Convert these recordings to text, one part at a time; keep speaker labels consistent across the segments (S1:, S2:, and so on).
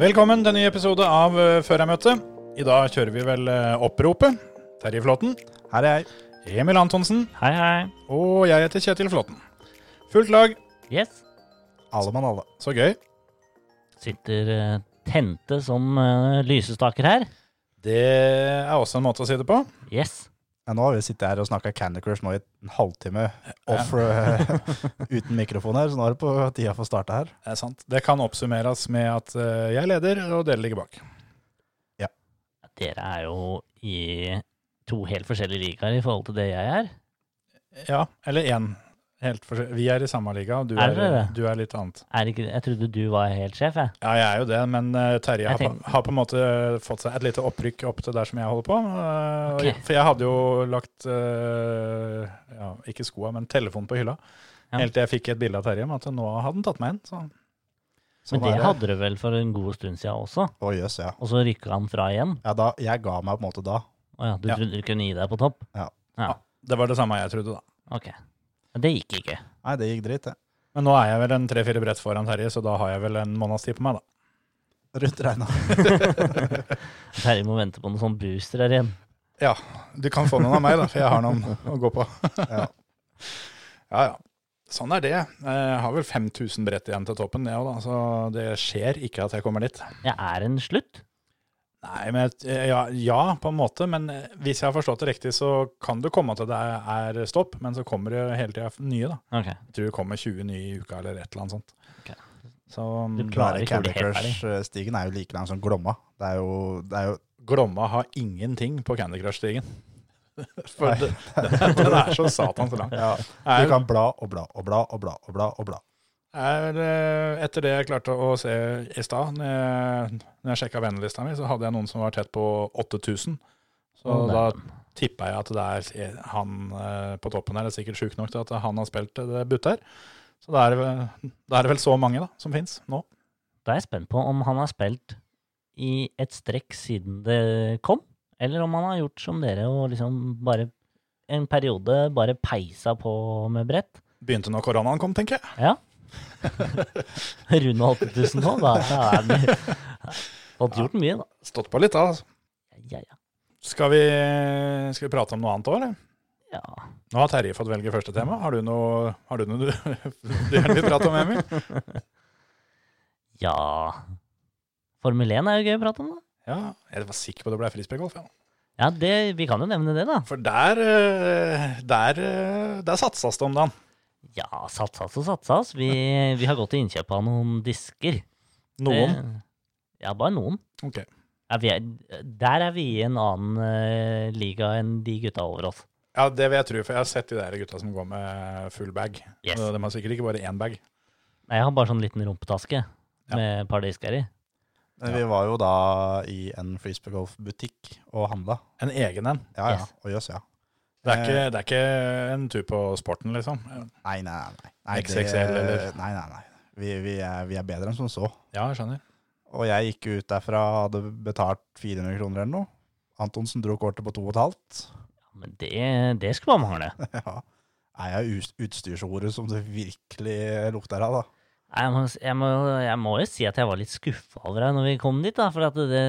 S1: Velkommen til en ny episode av uh, Før jeg møtte. I dag kjører vi vel eh, oppropet. Terje Flåten.
S2: Her er jeg.
S1: Emil Antonsen.
S3: Hei, hei.
S1: Og jeg heter Kjetil Flåten. Fullt lag.
S3: Yes.
S2: Alle mann alle.
S1: Så gøy.
S3: Sitter eh, tente som eh, lysestaker her.
S1: Det er også en måte å si det på.
S3: Yes.
S2: Ja, nå har vi sittet her og snakka Candy Crush nå i en halvtime off ja. uten mikrofon her, så nå er det på tida for å starte her.
S1: Det er sant. Det kan oppsummeres med at eh, jeg leder, og dere ligger bak. Ja.
S3: Dere er jo i to helt forskjellige ligaer i forhold til det jeg er.
S1: Ja, eller én. Helt forskjell- Vi er i samme liga, og du
S3: Er
S1: er,
S3: det?
S1: du er litt annet.
S3: er ikke, jeg trodde du var helt sjef, jeg.
S1: Ja, jeg er jo det, men uh, Terje har, på, har på en måte fått seg et lite opprykk opp til der som jeg holder på. Uh,
S3: okay.
S1: For jeg hadde jo lagt uh, ja, ikke skoa, men telefonen på hylla.
S3: Ja.
S1: Helt til jeg fikk et bilde av Terje om at nå hadde han tatt meg inn. Så.
S2: Sånn
S3: Men det
S2: det
S3: hadde du vel for en god stund siden også?
S2: Å yes, ja.
S3: Og så rykka han fra igjen?
S2: ja da, jeg ga meg på en måte da.
S3: Å ja, du
S1: Ja.
S3: trodde du kunne gi deg på topp?
S2: Ja.
S3: ja.
S1: Det var det samme jeg trodde, da.
S3: Ok. Men det gikk ikke.
S2: Nei, det gikk dritt, det.
S1: Men nå er jeg vel en tre-fire brett foran Terje, så da har jeg vel en måneds tid på meg, da.
S2: Rundt regna.
S3: Terje må vente på noen sånn booster her igjen.
S1: Ja, du kan få noen av meg, da, for jeg har noen å gå på.
S2: Ja.
S1: ja, ja. Sånn er det. Jeg har vel 5000 brett igjen til toppen, jeg òg, da. Så det skjer ikke at jeg kommer dit.
S3: Jeg er en slutt?
S1: Nei, men ja, ja, på en måte. Men eh, hvis jeg har forstått det riktig, så kan det komme til det er stopp, men så kommer det hele tida nye, da.
S3: Okay.
S1: Jeg tror det kommer 20 nye i uka eller et eller annet sånt.
S3: Okay.
S1: Så
S3: Du
S1: mm,
S3: klarer ikke
S2: Candy. Crush-stigen er jo like lang som Glomma. Det er jo, det er jo
S1: Glomma har ingenting på Candy Crush-stigen. For det, den er så satans lang.
S2: ja, Du kan bla og bla og bla og bla og bla. og bla.
S1: Er, eh, etter det jeg klarte å se i stad, når jeg, når jeg sjekka vennelista mi, så hadde jeg noen som var tett på 8000. Så
S3: oh,
S1: da tippa jeg at det er han eh, på toppen her er sikkert sjuk nok til at han har spilt det butt her. Så da er, er det vel så mange da, som fins nå.
S3: Da er jeg spent på om han har spilt i et strekk siden det kom, eller om han har gjort som dere og liksom bare en periode bare peisa på med brett.
S1: Begynte når koronaen kom, tenker jeg.
S3: Ja. Runde 8000 nå, da, er vi fått gjort mye, da.
S1: Stått på litt da. Altså.
S3: Ja, ja.
S1: Skal, vi, skal vi prate om noe annet òg, eller?
S3: ja.
S1: Nå har Terje fått velge første tema. Har du noe, har du, noe du, du gjerne vil prate om, Emil?
S3: ja. Formel 1 er jo gøy å prate om, da.
S1: Ja, jeg var sikker på det ble frisbeegolf. Ja.
S3: Ja, det, vi kan jo nevne det, da.
S1: For der, eh, der, eh, der satsas det om dagen.
S3: Ja, satsas og satsas. Vi, vi har gått til innkjøp av noen disker.
S1: Noen.
S3: Det, ja, bare noen.
S1: Ok.
S3: Ja, vi er, der er vi i en annen uh, liga enn de gutta over oss.
S1: Ja, det vil jeg tro, for jeg har sett de der gutta som går med full bag.
S3: Yes.
S1: De har sikkert ikke bare én bag.
S3: Nei, Jeg har bare sånn liten rumpetaske
S1: Ja.
S3: med et par disker i.
S2: Ja. vi var jo da i en frisbeegolfbutikk og handla.
S1: En egen en.
S2: Ja ja.
S3: Yes.
S2: Å jøss, ja.
S1: Det er, ikke, det er ikke en tur på sporten, liksom.
S2: Nei, nei, nei. nei
S1: XXL, eller?
S2: Nei, nei, nei. Vi, vi, er, vi er bedre enn som så.
S1: Ja, jeg skjønner.
S2: Og jeg gikk ut derfra og hadde betalt 400 kroner eller noe. Antonsen dro kortet på 2,5.
S3: Ja, Men det, det skulle bare mangle.
S2: Ja. Jeg er utstyrsordet som det virkelig lukter av, da?
S3: Jeg må, jeg, må, jeg må jo si at jeg var litt skuffa over deg når vi kom dit. da, For at det,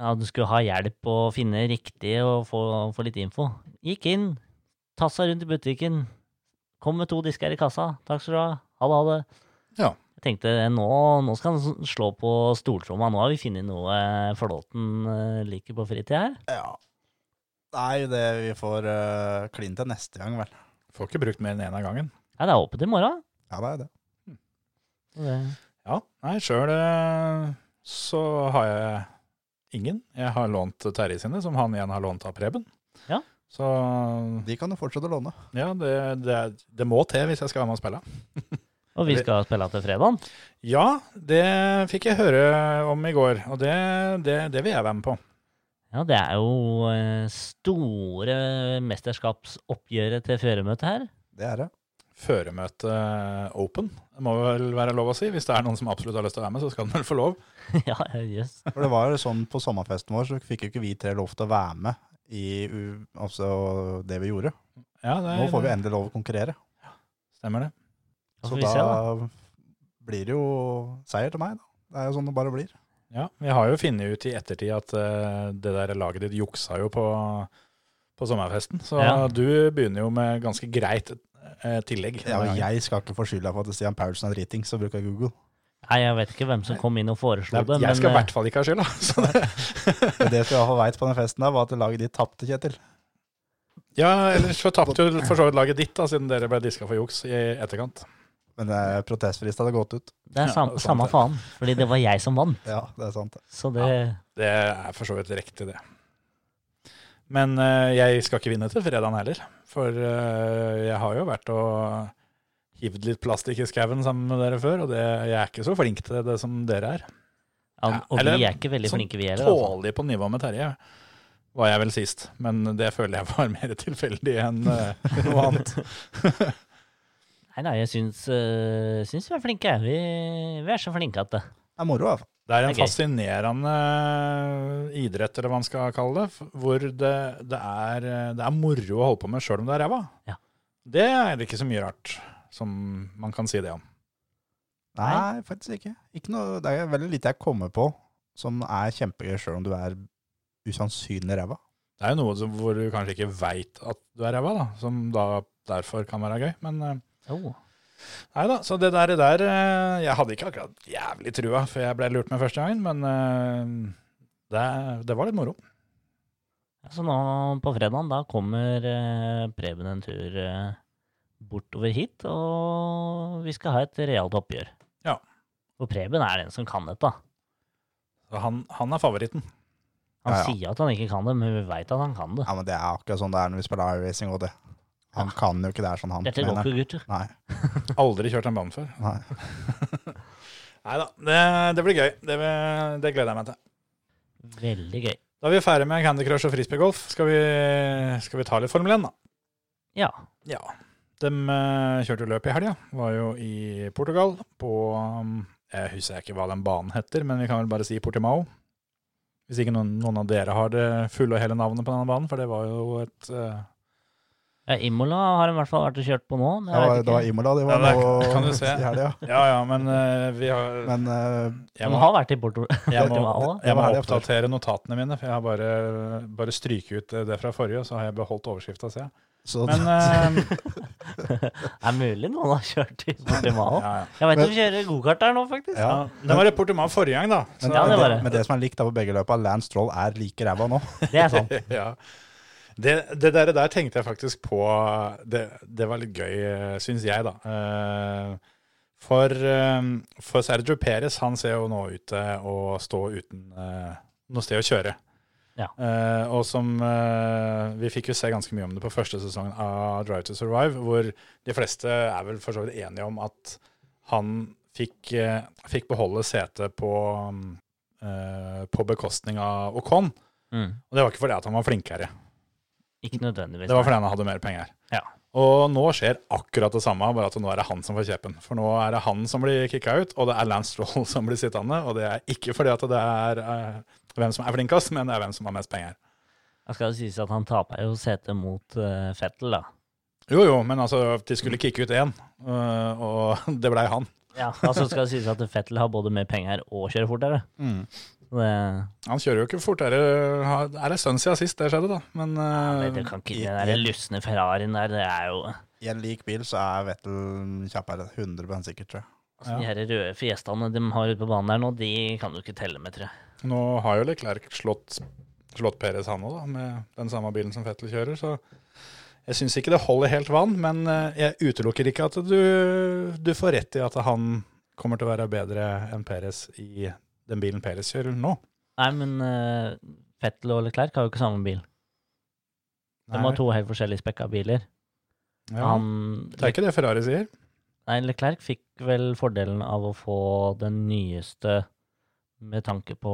S3: at du skulle ha hjelp og finne riktig og få, få litt info. Gikk inn, tassa rundt i butikken, kom med to disker i kassa. Takk skal du ha. Ha det, ha det.
S1: Ja.
S3: Jeg tenkte nå, nå skal han slå på stortromma. Nå har vi funnet noe Flåten eh, liker på fritida her.
S2: Ja. Nei, det vi får uh, klin til neste gang, vel.
S1: Får ikke brukt mer enn én av gangen.
S3: Ja, det er åpent i morgen.
S2: Ja, det er det.
S3: Det-
S1: Ja, nei, sjøl så har jeg ingen. Jeg har lånt Terje sine, som han igjen har lånt av Preben.
S3: Ja.
S1: Så
S2: De kan du fortsette å låne.
S1: ja, det, det, det må til hvis jeg skal være med og spille.
S3: Og vi skal spille til fredagen.
S1: Ja, det fikk jeg høre om i går, og det, det, det vil jeg være med på.
S3: Ja, det er jo eh, store mesterskapsoppgjøret til føremøtet her.
S2: Det er det.
S1: Føremøte open, det må vel være lov å si. Hvis det er noen som absolutt har lyst til å være med, så skal den vel få lov.
S3: ja, yes.
S2: For det var sånn på sommerfesten vår, så fikk jo ikke vi tre lov til å være med i altså det vi gjorde.
S1: Ja, det,
S2: Nå får vi endelig lov å konkurrere.
S1: Ja, Stemmer det.
S2: Så
S3: da
S2: se, blir det jo seier til meg, da. Det er jo sånn det bare blir.
S1: Ja, vi har jo funnet ut i ettertid at uh, det der laget ditt juksa jo på, på sommerfesten. Så
S3: Ja.
S1: du begynner jo med ganske greit eh, tillegg.
S2: Ja, og jeg skal ikke få skylda for at Stian Paulsen er driting, så bruker jeg Google.
S3: Nei, jeg vet ikke hvem som kom inn og foreslo
S1: Det jeg skal i hvert fall ikke ha skylda. Det,
S2: det jeg iallfall veit på den festen, der, var at laget ditt tapte, Kjetil.
S1: ja, ellers så tapte jo for så vidt laget ditt, da, siden dere ble diska for juks i etterkant.
S2: Men eh, protestfrist hadde gått ut.
S3: det er sam
S1: det sant
S3: samme faen. Fordi det var jeg som vant.
S2: Ja, det er sant. det.
S3: Så det
S1: Det er for så vidt riktig, det. Men eh, jeg skal ikke vinne til fredagen heller. For eh, jeg har jo vært og hivd litt plastikk i skauen sammen med dere før, og det, jeg er ikke så flink til det som dere er.
S3: ja, Og
S1: eller
S3: vi er ikke veldig
S1: sånn
S3: flinke, vi heller. Sånn
S1: Tålelig på nivå med Terje var jeg vel sist, men det føler jeg var mer tilfeldig enn eh, noe annet.
S3: Nei, nei, jeg syns, uh, syns vi er flinke. Vi, vi er så flinke at det
S2: Det er moro, i hvert fall.
S1: Det er en
S3: Det er
S1: fascinerende idrett, eller hva man skal kalle det, hvor det, det, er, det er moro å holde på med sjøl om det er ræva.
S3: Ja.
S1: Det er det ikke så mye rart som man kan si det om.
S2: Nei, faktisk ikke. ikke noe, det er veldig lite jeg kommer på som er kjempegøy, sjøl om du er usannsynlig ræva.
S1: Det er jo noe som, hvor du kanskje ikke veit at du er ræva, da, som da derfor kan være gøy. Men eh,
S3: oh.
S1: Nei da, så det der, der eh, Jeg hadde ikke akkurat jævlig trua før jeg ble lurt med første gangen, men eh, det, det var litt moro.
S3: Så nå på fredagen, da kommer øh, Preben en tur bortover hit, og vi skal ha et realt oppgjør.
S1: Ja.
S3: For Preben er den som kan dette.
S1: Han, han er favoritten.
S3: Han
S2: Ja, ja.
S3: sier at han ikke kan det, men vi veit at han kan det.
S2: Ja, men det er akkurat sånn det er når vi spiller iRacing og det. Han kan jo ikke det er sånn han
S3: Dette går
S2: mener.
S3: ikke, gutter.
S2: Nei,
S1: Aldri kjørt en bane før.
S2: nei.
S1: Nei da, det, det blir gøy. Det, det gleder jeg meg til.
S3: Veldig gøy.
S1: Da er vi ferdig med Candy Crush og frisbeegolf. Skal, vi- skal vi ta litt Formel 1, da?
S3: Ja.
S1: Ja. De eh, kjørte jo løp i helga. Var jo i Portugal på um, Jeg husker ikke hva den banen heter, men vi kan vel bare si Portimao. Hvis ikke noen, noen av dere har det fulle og hele navnet på denne banen, for det var jo et eh,
S3: Ja, Imola har de i hvert fall vært og kjørt på nå. men
S2: Det
S3: jeg
S2: var,
S3: vet
S2: det var. Imola, det var
S1: Ja, det kan du se.
S2: i helga.
S1: Ja ja, men uh, vi har
S2: Men uh,
S1: jeg må,
S3: har vært i Porto.
S1: jeg må,
S3: Portimao.
S1: jeg må oppdatere notatene mine, for jeg har bare, bare stryket ut det fra forrige, så har jeg beholdt overskrifta, ser jeg.
S2: så
S1: Men eh,
S3: Det er mulig noen har kjørt i Portimao.
S1: ja, ja.
S3: Jeg vet
S2: Men-
S3: du kjører gokart der nå, faktisk.
S2: Ja.
S1: Ja, det var i Portimao forrige gang, da. Så,
S2: men,
S3: Ja, det
S2: men, det,
S3: det.
S2: men det som er likt da på begge løpa, Lance Troll er like ræva nå.
S3: Det er sant.
S1: ja. Det, det der, der tenkte jeg faktisk på Det, det var litt gøy, syns jeg, da. Eh, For, eh, for Sergio Perez, han ser jo nå ut til å stå uten eh, noe sted å kjøre.
S3: Ja.
S1: Eh, og som eh, Vi fikk jo se ganske mye om det på første sesongen av Drive to Survive, hvor de fleste er vel for så vidt enige om at han fikk, eh, fikk beholde setet på, eh, på bekostning av Ocon.
S3: Mm.
S1: Og det var ikke fordi at han var flinkere.
S3: Ikke nødvendigvis.
S1: Det var fordi han hadde mer penger.
S3: Ja.
S1: Og nå skjer akkurat det samme, bare at nå er det han som får kjepen. For nå er det han som blir kicka ut, og det er Lance Stroll som blir sittende. Og det er ikke fordi at det er uh, hvem som er flinkest, men det er hvem som har mest penger.
S3: Da skal det sies at han taper jo setet mot uh, Fettel, da.
S1: Jo jo, men altså, de skulle kicke ut én, uh, og det blei han.
S3: Ja, altså skal det sies at Fettel har både mer penger og kjører fortere. Så Det,
S1: Han kjører jo ikke fort. Er det stund siden sist det skjedde, da? Men øh,
S3: det kan ikke Den der lysne Ferrarien der, det er jo
S2: I en lik bil så er Vettel kjappere 100 sikkert, tror jeg.
S3: altså, De her røde fiestaene de har ute på banen der nå, de kan du ikke telle med, tror jeg.
S1: nå har jo Leclerc slått, slått Perez han òg, da, med den samme bilen som Fettel kjører, så jeg syns ikke det holder helt vann, men øh, jeg utelukker ikke at du, du får rett i at han kommer til å være bedre enn Perez i den bilen Perez kjører nå.
S3: Nei, men uh, Fettel og Leclerc har jo ikke samme bil. De
S1: Nei.
S3: har to helt forskjellige spekka biler.
S1: ja,
S3: Han,
S1: Det er ikke det Ferrari sier.
S3: Nei, Leclerc fikk vel fordelen av å få den nyeste med tanke på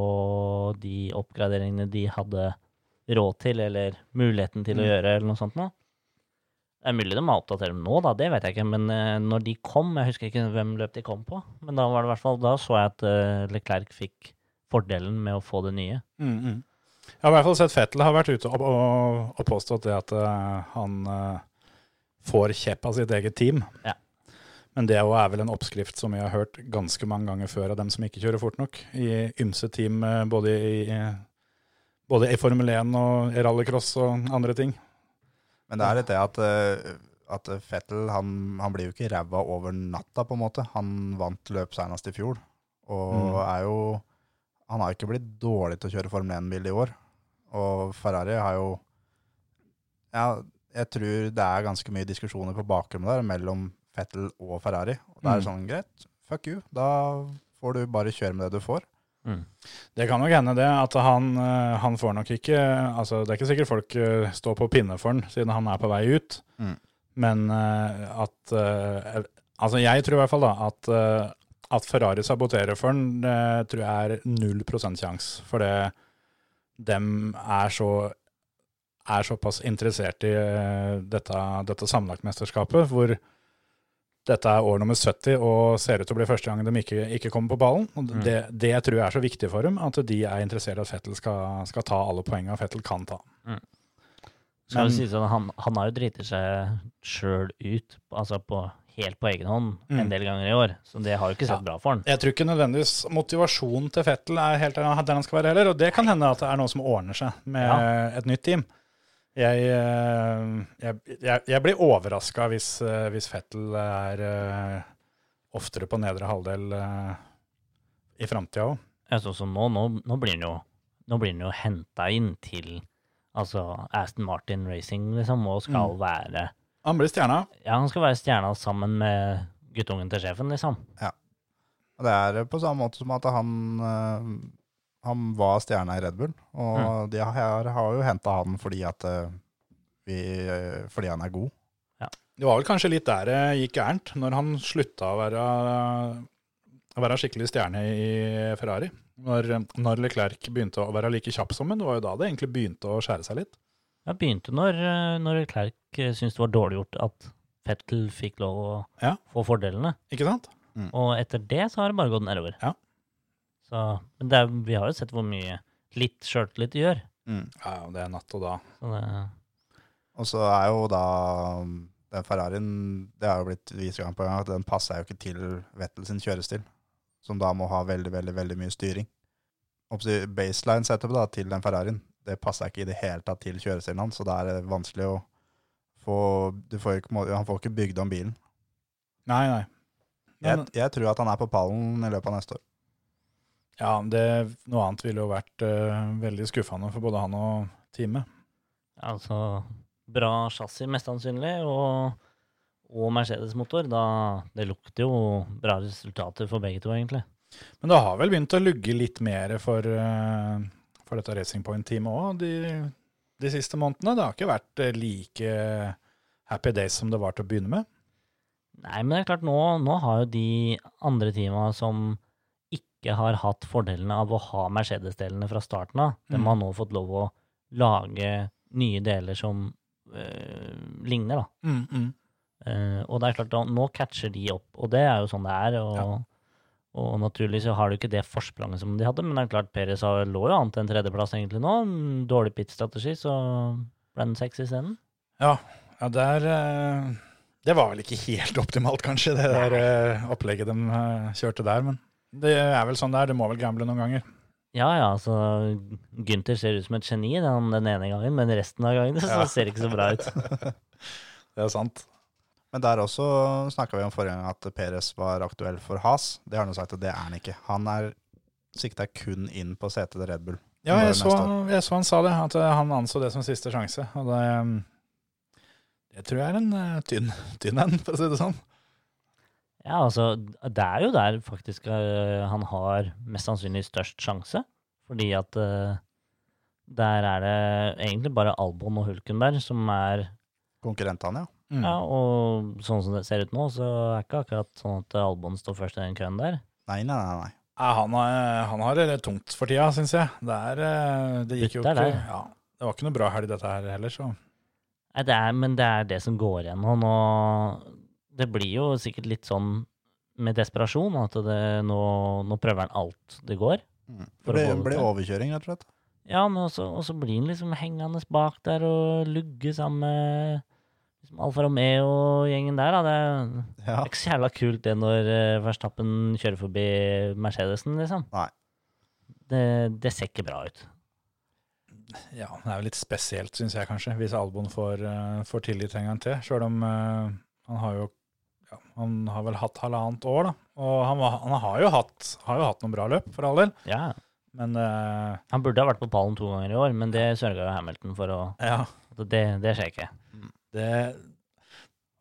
S3: de oppgraderingene de hadde råd til, eller muligheten til å
S1: Mm.
S3: gjøre, eller noe sånt noe. Det er mulig de må oppdatere dem nå, da, det vet jeg ikke. Men uh, når de kom, jeg husker ikke hvem løp de kom på, men da var det i hvert fall, da så jeg at uh, Leclerc fikk fordelen med å få det nye.
S1: Mm, mm. Jeg har i hvert fall sett Fettel har vært ute og, og, og påstått det at uh, han får kjepp av sitt eget team.
S3: Ja.
S1: Men det er vel en oppskrift som vi har hørt ganske mange ganger før av dem som ikke kjører fort nok. I ymse team, både i, både i Formel 1 og i rallycross og andre ting.
S2: Men det er litt det at, eh, at Fettel han, han blir jo ikke ræva over natta, på en måte. Han vant løp senest i fjor, og
S1: Mm.
S2: er jo Han har ikke blitt dårlig til å kjøre Formel 1-bil i år. Og Ferrari har jo Ja, jeg tror det er ganske mye diskusjoner på bakrommet der mellom Fettel og Ferrari. Og det er
S1: det
S2: sånn, greit, fuck you. Da får du bare kjøre med det du får.
S3: Mm.
S1: Det kan nok hende det, at han, eh, han får nok ikke altså Det er ikke sikkert folk eh, står på pinne for han, siden han er på vei ut.
S2: Mm.
S1: Men eh, at Altså, jeg tror i hvert fall da at, at Ferrari saboterer for han, det tror jeg er null prosent sjanse. For det dem er så er såpass interessert i dette, dette sammenlagtmesterskapet, hvor dette er år nummer 70 og ser ut til å bli første gang de ikke, ikke kommer på ballen. Og
S3: Mm.
S1: det, det tror jeg er så viktig for dem, at de er interessert i at Fettel skal, skal ta alle poengene Fettel kan ta.
S3: Skal
S1: Men-
S3: si sånn, han, han har jo driti seg sjøl ut, altså på, helt på egen hånd,
S1: Mm.
S3: en del ganger i år. Så det har jo ikke sett
S1: Ja.
S3: bra for han.
S1: Jeg tror ikke nødvendigvis motivasjonen til Fettel er helt der han der han skal være heller, og det kan hende at det er noe som ordner seg med
S3: Ja.
S1: et nytt team. Jeg, eh, jeg, jeg, jeg blir overraska hvis, eh, hvis Fettel er eh, oftere på nedre halvdel i framtida òg.
S3: Ja, sånn som nå, nå, nå blir han jo, nå blir jo henta inn til altså Aston Martin Racing, liksom, og skal
S1: Mm.
S3: være
S1: Han blir stjerna.
S3: Ja, han skal være stjerna sammen med guttungen til sjefen, liksom.
S2: Og det er på samme måte som at han, han var stjerna i Red Bull. Og de har, har jo henta han fordi at eh, vi, eh, fordi han er god.
S1: Det var vel kanskje litt der det gikk gærent, når han slutta å være, å være skikkelig stjerne i Ferrari. Når, når Leclerc begynte å være like kjapp som ham, det var jo da det egentlig begynte å skjære seg litt.
S3: Ja, begynte når, eh, når Leclerc syntes det var dårlig gjort at Fettel fikk lov å
S1: Ja.
S3: få fordelene.
S1: Ikke sant?
S3: Og etter det så har det bare gått nedover.
S1: Ja.
S3: Så, men det er, vi har jo sett hvor mye litt sjøltillit gjør.
S1: Ja, det er natt og da.
S3: Så det,
S2: Og så er jo da den Ferrarien Det har jo blitt vist gang på gang at den passer jo ikke til Vettel sin kjørestil. Som da må ha veldig, veldig veldig mye styring. Baseline-setupet da til den Ferrarien det passer ikke i det hele tatt til kjørestilen hans, så da er det vanskelig å få du får ikke, Han får ikke bygd om bilen.
S1: Nei, nei.
S2: Jeg, jeg tror at han er på pallen i løpet av neste år.
S1: Ja, det, noe annet ville jo vært uh, veldig skuffende for både han og teamet.
S3: altså bra chassis, mest sannsynlig, og, og Mercedes-motor. Det lukter jo bra resultater for begge to, egentlig.
S1: Men det har vel begynt å lugge litt mer for, uh, for dette Racing Point-teamet òg de, de siste månedene. Det har ikke vært eh, like happy days som det var til å begynne med.
S3: Nei, men det er klart, nå, nå har jo de andre teama som ikke har hatt fordelene av å ha Mercedes-delene fra starten av, de
S1: Mm.
S3: har nå fått lov å lage nye deler som øh, ligner, da.
S1: Mm, mm.
S3: Uh, og det er klart, da, nå catcher de opp, og det er jo sånn det er. Og,
S1: Ja.
S3: og naturlig så har du ikke det forspranget som de hadde, men det er klart, Perez lå jo an til en tredjeplass egentlig nå. Dårlig pit-strategi, så ble den seks isteden.
S1: Ja, ja der eh, Det var vel ikke helt optimalt, kanskje, det der eh, opplegget de kjørte der. Men det er vel sånn det er. Du må vel gamble noen ganger.
S3: Ja, ja, så Gunther ser ut som et geni den, den ene gangen, men resten av gangene så
S1: Ja.
S3: ser det ikke så bra ut.
S1: Det er sant.
S2: Men der også snakka vi om forrige gang at Perez var aktuell for Has. Det har han jo sagt at det er han ikke. Han er sikta kun inn på setet til Red Bull.
S1: Ja, jeg så, jeg så han sa det, at eh, han anså det som siste sjanse. Og det, eh, det tror jeg er en eh, tynn tynn en, for å si det sånn.
S3: Ja, altså, det er jo der faktisk uh, han har mest sannsynlig størst sjanse, fordi at uh, der er det egentlig bare Albon og Hulkenberg som er
S2: Konkurrentene, ja.
S1: Mm.
S3: Ja, og sånn som det ser ut nå, så er det ikke akkurat sånn at Albon står først i den køen der.
S2: Nei, nei, nei. nei.
S1: Ja, han, har, han har det tungt for tida, syns jeg. Det, er, eh, det gikk jo ikke ja, Det var ikke noe bra helg, dette her heller, så
S3: Nei, det er, men det er det som går igjen nå. Det blir jo sikkert litt sånn med desperasjon, at det, nå, nå prøver han alt det går.
S2: Mm.
S3: For
S2: Det
S3: blir
S2: ble, ble overkjøring, rett og slett.
S3: Ja, men også, og så blir han liksom hengende bak der og lugge sammen med liksom Alfa Romeo-gjengen der. Da. Det er,
S2: Ja.
S3: ikke så jævla kult det når eh, Verstappen kjører forbi Mercedesen, liksom.
S2: Nei.
S3: Det, det ser ikke bra ut.
S1: ja, det er jo litt spesielt, syns jeg kanskje, hvis Albon får, uh, får tillit en gang til. Sjøl om uh, han har jo Han har vel hatt halvannet år, da. Og han, var, han har, jo hatt, har jo hatt noen bra løp, for all del.
S3: Ja,
S1: Men uh,
S3: Han burde ha vært på pallen to ganger i år, men det sørga jo Hamilton for å
S1: ja,
S3: det, det skjer ikke.
S1: det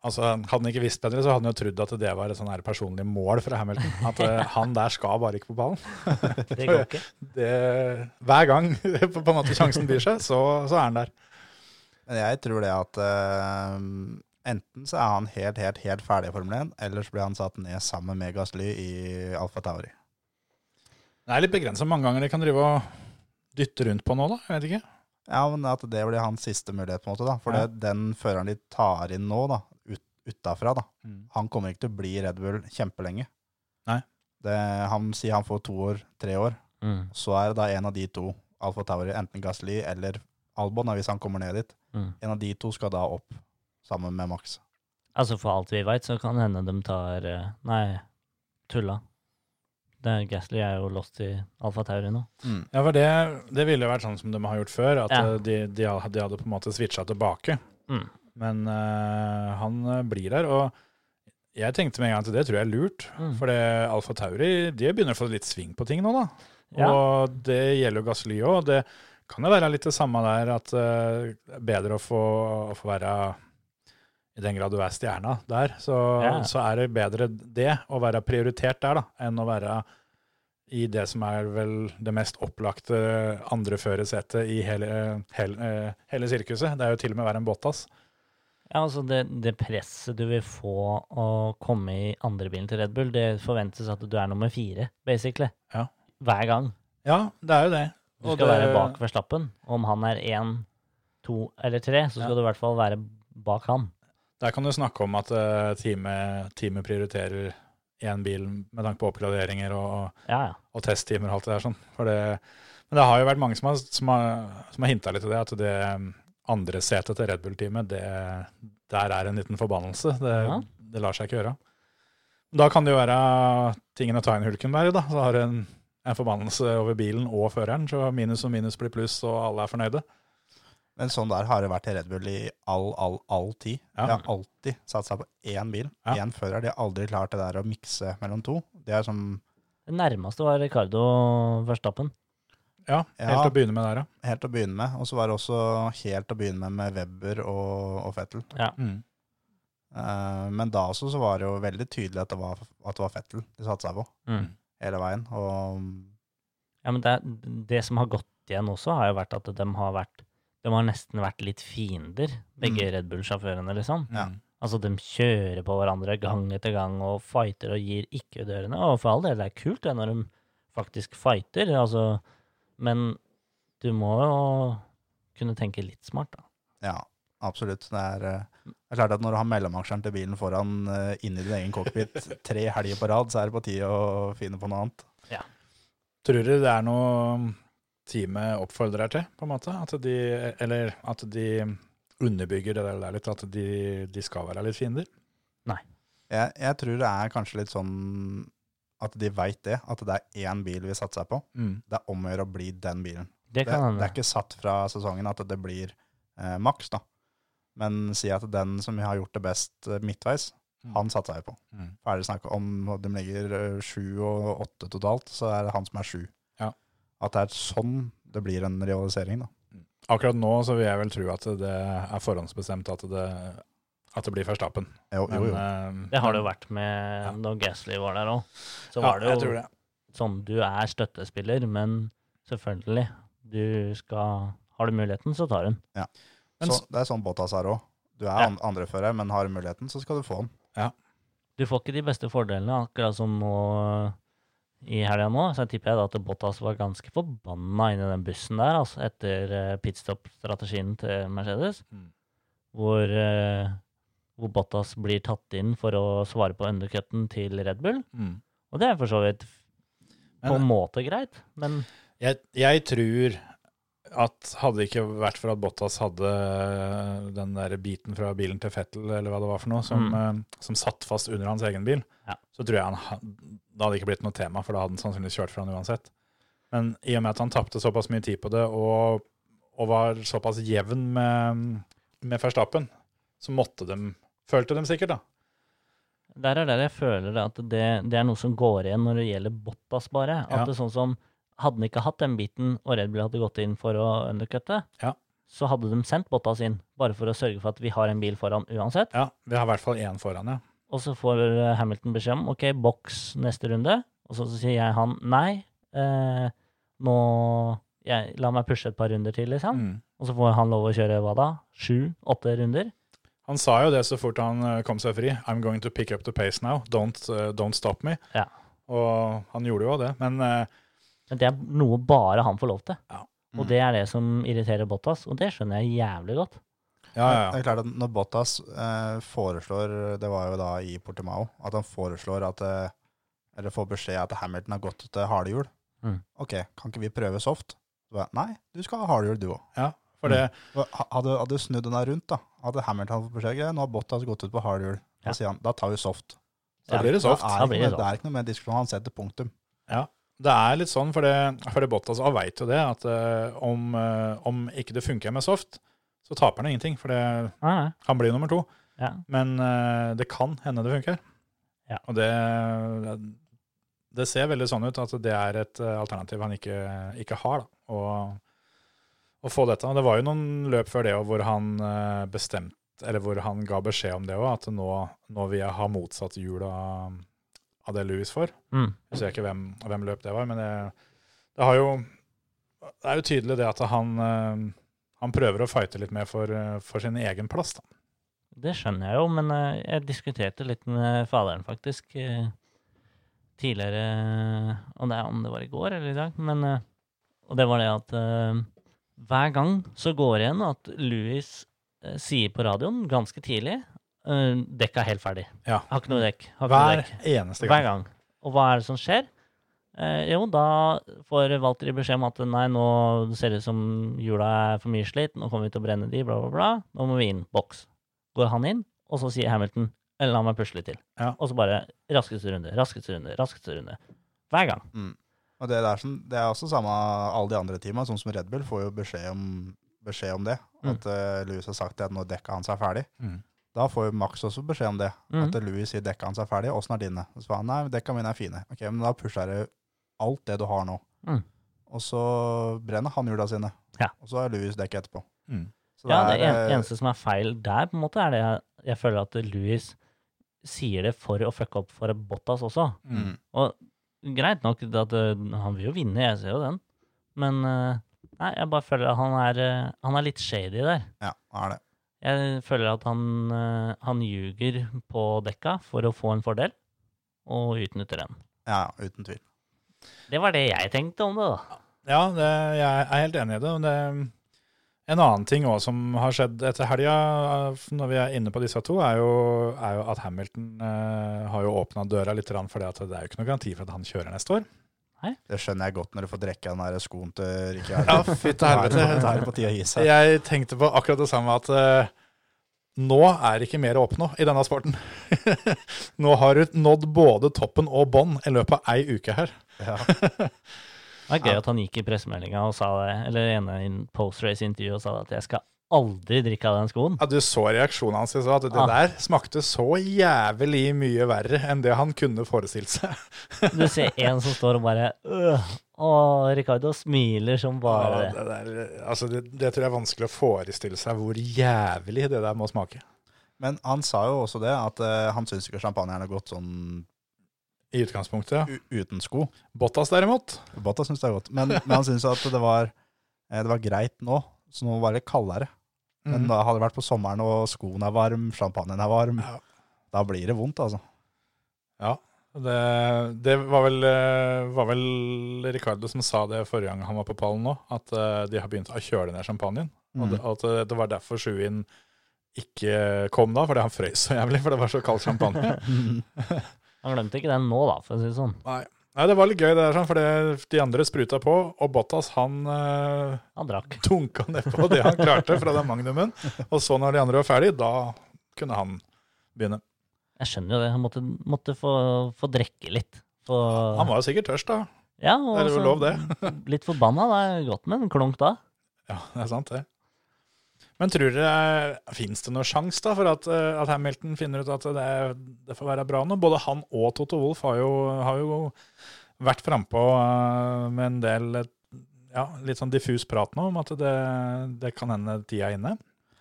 S1: Altså, Hadde han ikke visst bedre, så hadde han jo trodd at det var et sånn her personlig mål fra Hamilton. At eh, han der skal bare ikke på ballen.
S3: Det går ikke.
S1: Det, hver gang på en måte sjansen byr seg, så, så er han der.
S2: Men jeg tror det at eh, enten så er han helt, helt, helt ferdig i Formel 1, eller så blir han satt ned sammen med Gasly i Alfa Tauri.
S1: Det er litt begrensa mange ganger de kan drive og dytte rundt på nå, da. Jeg vet ikke.
S2: Ja, men at det blir hans siste mulighet, på en måte. da. For
S1: Ja.
S2: det, den føreren de tar inn nå, da, ut, utafra, da,
S1: Mm.
S2: han kommer ikke til å bli Red Bull kjempelenge.
S1: Nei.
S2: Det, han sier han får to år, tre år.
S3: Mm,
S2: Så er det da en av de to, Alfa Tauri, enten Gasly eller Albon, hvis han kommer ned dit.
S3: mm.
S2: En av de to skal da opp sammen med Max.
S3: Altså, for alt vi veit, så kan det hende de tar eh, Nei, tulla. Det, Gasly er jo lost i Alfa Tauri nå.
S1: Ja, for det, det ville vært sånn som de har gjort før, at
S3: Ja.
S1: eh, de, de, de hadde på en måte switcha tilbake.
S3: Mm.
S1: Men uh, han blir der, og jeg tenkte med en gang at det tror jeg er lurt.
S3: Mm.
S1: For det Alfa Tauri de begynner å få litt sving på ting nå, da.
S3: Ja.
S1: Og det gjelder jo Gasly òg. Det kan jo være litt det samme der, at det er bedre å få, å få være I den grad du er stjerna der, så,
S3: Ja.
S1: så er det bedre det å være prioritert der, da, enn å være i det som er vel det mest opplagte andre førersetet i hele, hele, hele sirkuset. Det er jo til og med å være en Bottas.
S3: Ja, altså det, det presset du vil få å komme i andrebilen til Red Bull, det forventes at du er nummer fire, basically.
S1: Ja.
S3: Hver gang.
S1: Ja, det er jo det.
S3: Du skal
S1: det-
S3: være bak Verstappen. Om han er én, to eller tre, så skal
S1: Ja.
S3: du i hvert fall være bak han.
S1: Der kan du snakke om at uh, teamet, teamet prioriterer én bil med tanke på oppgraderinger og,
S3: Ja, ja.
S1: og testtimer og alt det der sånn. For det, men det har jo vært mange som har, som har, som har hinta litt til det, at det um, andre setet til Red Bull-teamet, der er en liten forbannelse. Det,
S3: Ja.
S1: det lar seg ikke gjøre. Da kan det jo være tingen å ta inn Hulkenberg, da. Så har du en, en forbannelse over bilen og føreren, så minus og minus blir pluss, og alle er fornøyde.
S2: Men sånn der har det vært i Red Bull i all, all, all tid.
S1: Ja.
S2: De har alltid satsa på én bil,
S1: Ja.
S2: fører. De har aldri klart det der å mikse mellom to. Det er som
S3: Det nærmeste var Ricardo Verstappen.
S1: Ja, helt
S2: Ja.
S1: å begynne med der, ja.
S2: helt å begynne med. Og så var det også helt å begynne med med Webber og, og Fettel.
S1: Mm.
S2: Uh, men da også så var det jo veldig tydelig at det var, at det var Fettel de satsa på
S3: Mm.
S2: hele veien. Og
S3: Ja, men det, det som har gått igjen også, har jo vært at de har vært De har nesten vært litt fiender, begge Red Bull-sjåførene, liksom.
S2: Ja.
S3: Altså, de kjører på hverandre gang etter gang og fighter og gir ikke dørene. Og for all del, det er kult det når de faktisk fighter, altså, men du må jo kunne tenke litt smart, da.
S2: ja, absolutt. Det er, eh, det er klart at når du har mellomaksjeren til bilen foran uh, inni din egen cockpit tre helger på rad, så er det på tide å finne på noe annet. Ja.
S1: Tror du det er noe teamet oppfordrer til, på en måte? At de, eller at de underbygger det der litt, at de, de skal være litt fiender?
S2: Jeg, jeg tror det er kanskje litt sånn at de veit det, at det er én bil vi satser på.
S1: Mm.
S2: Det er om å gjøre å bli den bilen.
S3: Det
S2: Det,
S3: kan
S2: det er ikke satt fra sesongen at det blir eh, maks, da. Men si at den som har gjort det best eh, midtveis,
S1: Mm.
S2: han satser vi på.
S1: Mm.
S2: Ferdig snakka om at de ligger eh, sju og åtte totalt, så er det han som er sju.
S1: Ja.
S2: At det er sånn det blir en realisering, da.
S1: Akkurat nå så vil jeg vel tro at det er forhåndsbestemt at det, at det blir Verstappen.
S2: Jo, jo, jo.
S1: Men, eh,
S3: Det har det jo vært med når Gasly var der òg. Så
S1: Ja,
S3: det
S1: jeg
S3: jo
S1: tror det.
S3: sånn du er støttespiller, men selvfølgelig, du skal Har du muligheten, så tar du den.
S1: Men
S2: så, det er sånn Bottas er òg. Du er ja. andrefører, men har du muligheten, så skal du få den.
S3: Du får ikke de beste fordelene, akkurat som nå i helga nå. Så jeg tipper jeg da at Bottas var ganske forbanna inni den bussen der, altså, etter uh, pitstop-strategien til Mercedes.
S1: Mm.
S3: Hvor, uh, hvor Bottas blir tatt inn for å svare på undercutten til Red Bull.
S1: Mm.
S3: Og det er for så vidt på en måte greit, men
S1: jeg, jeg tror at hadde det ikke vært for at Bottas hadde den der biten fra bilen til Fettel, eller hva det var for noe, som, mm. som satt fast under hans egen bil,
S3: Ja.
S1: så tror jeg han Det hadde ikke blitt noe tema, for da hadde han sannsynligvis kjørt fra han uansett. Men i og med at han tapte såpass mye tid på det, og, og var såpass jevn med, med Verstappen, så måtte de Følte de sikkert, da.
S3: der er der jeg føler at det, det er noe som går igjen når det gjelder Bottas, bare. At
S1: Ja.
S3: det er sånn som Hadde han ikke hatt den biten, og Red Bull hadde gått inn for å undercutte,
S1: Ja.
S3: så hadde de sendt Bottas inn, bare for å sørge for at vi har en bil foran uansett.
S1: Ja, Vi har i hvert fall én foran, ja.
S3: Og så får eh, Hamilton beskjed om OK, boks neste runde. Og så sier jeg han nei. Eh, nå jeg, La meg pushe et par runder til, liksom.
S1: Mm.
S3: Og så får han lov å kjøre hva da? Sju-åtte runder?
S1: Han sa jo det så fort han eh, kom seg fri. I'm going to pick up the pace now. Don't, uh, don't stop me.
S3: Ja.
S1: Og han gjorde jo det. Men eh,
S3: Men det er noe bare han får lov til.
S1: Ja.
S3: Og det er det som irriterer Bottas, og det skjønner jeg jævlig godt.
S1: ja, ja,
S2: Det er klart at Når Bottas eh, foreslår, det var jo da i Portimao, at han foreslår at eh, Eller får beskjed at Hamilton har gått til hardhjul.
S3: Mm.
S2: Ok, kan ikke vi prøve soft? Så Nei, du skal ha hardhjul du òg.
S1: ja. For det
S2: Hadde, hadde du snudd den der rundt, da, hadde Hamilton fått beskjed nå har Bottas gått ut på hardhjul.
S3: Ja.
S2: Da sier han da tar vi soft.
S1: Da blir det soft.
S2: Da er
S3: Da det
S2: noe- det er ikke noe mer diskusjon. Han setter punktum.
S1: Det er litt sånn, for det, for det Bottas også veit jo det, at uh, om, uh, om ikke det funker med soft, så taper han ingenting. For det,
S3: Nei, nei.
S1: han blir nummer to.
S3: Ja.
S1: Men uh, det kan hende det funker.
S3: Ja.
S1: Og det, det ser veldig sånn ut at det er et alternativ han ikke, ikke har. da, å, å få dette. Og det var jo noen løp før det hvor han bestemte, eller hvor han ga beskjed om det òg, at nå, nå vil jeg ha motsatt hjul av, av det Louis får.
S3: Mm.
S1: Jeg ser ikke hvem, hvem løp det var, men det, det har jo Det er jo tydelig det at han, eh, han prøver å fighte litt mer for, eh, for sin egen plass. da.
S3: Det skjønner jeg jo, men eh, jeg diskuterte litt med faderen, faktisk, tidligere Og det er om det var i går eller i dag, men Og det var det at hver gang så går det igjen at Louis sier på radioen ganske tidlig uh, Dekka er helt ferdig.
S1: Ja.
S3: Har ikke noe dekk. Har ikke noe
S1: Hver
S3: dekk.
S1: eneste
S3: Hver
S1: gang.
S3: gang. Og hva er det som skjer? Eh, jo, da får Valtteri beskjed om at nei, nå ser det ut som hjula er for mye slitt, nå kommer vi til å brenne de, bla, bla, bla. Nå må vi inn. Boks. Går han inn, og så sier Hamilton eller la meg pusle litt til.
S1: Ja.
S3: Og så bare raskeste runde, raskeste runde, raskeste runde. Hver gang.
S2: Og det, er sånn, det er også samme alle de andre teamene, sånn som Red Bull får jo beskjed om, beskjed om det.
S3: Mm.
S2: At uh, Louis har sagt at nå dekka hans er ferdig.
S1: Mm.
S2: Da får jo Max også beskjed om det.
S3: Mm.
S2: At Louis sier dekka hans er ferdig. Åssen er dine? Og så han nei, dekka mine er fine. Ok, men da pusher du alt det du har nå.
S3: Mm.
S2: Og så brenner han hjula sine.
S3: Ja.
S2: Og så er Louis dekket etterpå.
S1: Mm.
S2: Så
S3: Ja, det er,
S2: eh,
S3: eneste som er feil der, på en måte, er det jeg, jeg føler at Louis sier det for å fucke opp for Bottas også.
S1: Mm.
S3: Og greit nok at eh, han vil jo vinne, jeg ser jo den. Men eh, nei, jeg bare føler at han er, han er litt shady der.
S2: Ja, han er det.
S3: Jeg føler at han, eh, han ljuger på dekka for å få en fordel, og utnytter den.
S2: Ja, uten tvil.
S3: Det var det jeg tenkte om det, da.
S1: Ja, det, jeg er helt enig i det. det en annen ting òg som har skjedd etter helga, eh, når vi er inne på disse to, er jo, er jo at Hamilton eh, har jo åpna døra litt, for det er jo ikke noe garanti for at han kjører neste år.
S2: Det skjønner jeg godt når du får drikke den der skoen til Rikard.
S1: Ja, fytte helvete.
S2: Da er det på tide å gi seg.
S1: Jeg tenkte på akkurat det samme, at uh, nå er det ikke mer å oppnå i denne sporten. nå har du nådd både toppen og bånn i løpet av ei uke her.
S2: Ja.
S3: Det er gøy at han gikk i pressemeldinga og sa det, eller ene i post-race-intervjuet og sa at jeg skal aldri drikke av den skoen.
S1: Ja, Du så reaksjonen hans Jeg sa at det
S3: Ah.
S1: der smakte så jævlig mye verre enn det han kunne forestilt seg.
S3: Du ser en som står og bare øh, Og Ricardo smiler som bare
S1: Ja,
S3: det.
S1: der, altså det, det tror jeg er vanskelig å forestille seg hvor jævlig det der må smake.
S2: Men han sa jo også det, at uh, han syns ikke champagneren har gått sånn
S1: I utgangspunktet, ja.
S2: u uten sko.
S1: Bottas derimot.
S2: Bottas syns det er godt. Men, men han syns at det var, eh, det var greit nå, så nå var det kaldere. Men
S1: Mhm.
S2: da hadde det vært på sommeren, og skoen er varm, champagnen er varm.
S1: Ja.
S2: Da blir det vondt, altså.
S1: Ja. Det, det var, vel, eh, var vel Ricardo som sa det forrige gang han var på pallen nå, at eh, de har begynt å kjøle ned champagnen. Og
S2: Mm.
S1: det, at eh, det var derfor Sjuin ikke kom da, fordi han frøys så jævlig, for det var så kald champagne.
S3: Han glemte ikke den nå, da, for å si det sånn.
S1: Nei. Nei, det var litt gøy, det der, sånn, for det, de andre spruta på, og Bottas han eh,
S3: Han drakk.
S1: dunka nedpå det han klarte fra den magnumen. Og så når de andre var ferdig, da kunne han begynne.
S3: Jeg skjønner jo det. Han måtte, måtte få, få drikke litt. Få,
S1: Han var jo sikkert tørst, da.
S3: ja, og
S1: det er jo
S3: så
S1: lov, det.
S3: litt forbanna. Det er godt med en klunk da.
S1: Ja, det er sant, det. Men tror dere Fins det noen sjanse da, for at, eh, at Hamilton finner ut at det, det får være bra nå? Både han og Toto Wolff har jo, har jo vært frampå uh, med en del eh, ja, litt sånn diffus prat nå om at det, det kan hende tida er inne.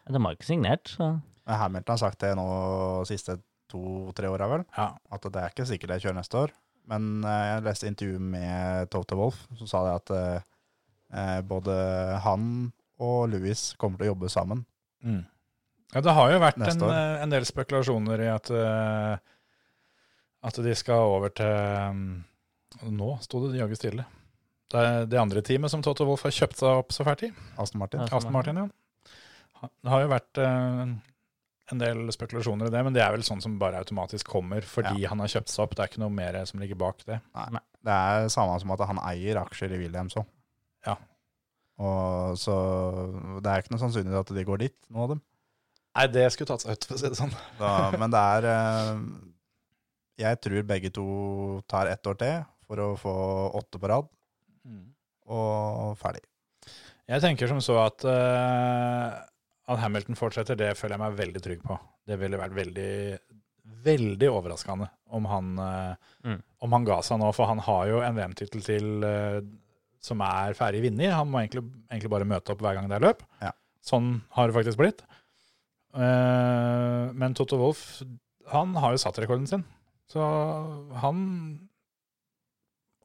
S3: De har ikke signert, så
S2: Hamilton har sagt det nå de siste to-tre åra, vel.
S1: Ja.
S2: At det er ikke sikkert jeg kjører neste år. Men eh, jeg leste intervju med Toto Wolff, som sa det at eh, eh, både han og Louis kommer til å jobbe sammen.
S1: Mm. Ja, det har jo vært en, eh, en del spekulasjoner i at, eh, at de skal over til mm, Nå sto det jaggu stille. Det er det andre teamet som Toto Wolff har kjøpt seg opp så fælt i.
S2: Aston Martin.
S1: Aston Martin, ja. Det har jo vært eh, en del spekulasjoner i det, men det er vel sånn som bare automatisk kommer fordi han har kjøpt seg opp. Det er ikke noe mer som ligger bak det.
S2: Det er samme som at han eier aksjer i Williams òg.
S1: Ja.
S2: Og så det er ikke noe sannsynlig at de går dit, noen av dem.
S1: Nei, det skulle tatt seg ut, for å si det sånn.
S2: Da, men det er eh, Jeg tror begge to tar ett år til for å få åtte på rad, og ferdig.
S1: Jeg tenker som så at, eh, at Hamilton fortsetter, det føler jeg meg veldig trygg på. Det ville vært veldig, veldig overraskende om han, eh,
S3: Mm.
S1: om han ga seg nå, for han har jo en VM-tittel til eh, som er ferdig vunnet. Han må egentlig, egentlig bare møte opp hver gang det er løp.
S2: Ja.
S1: Sånn har det faktisk blitt. Uh, men Toto Wolff, han har jo satt rekorden sin. Så han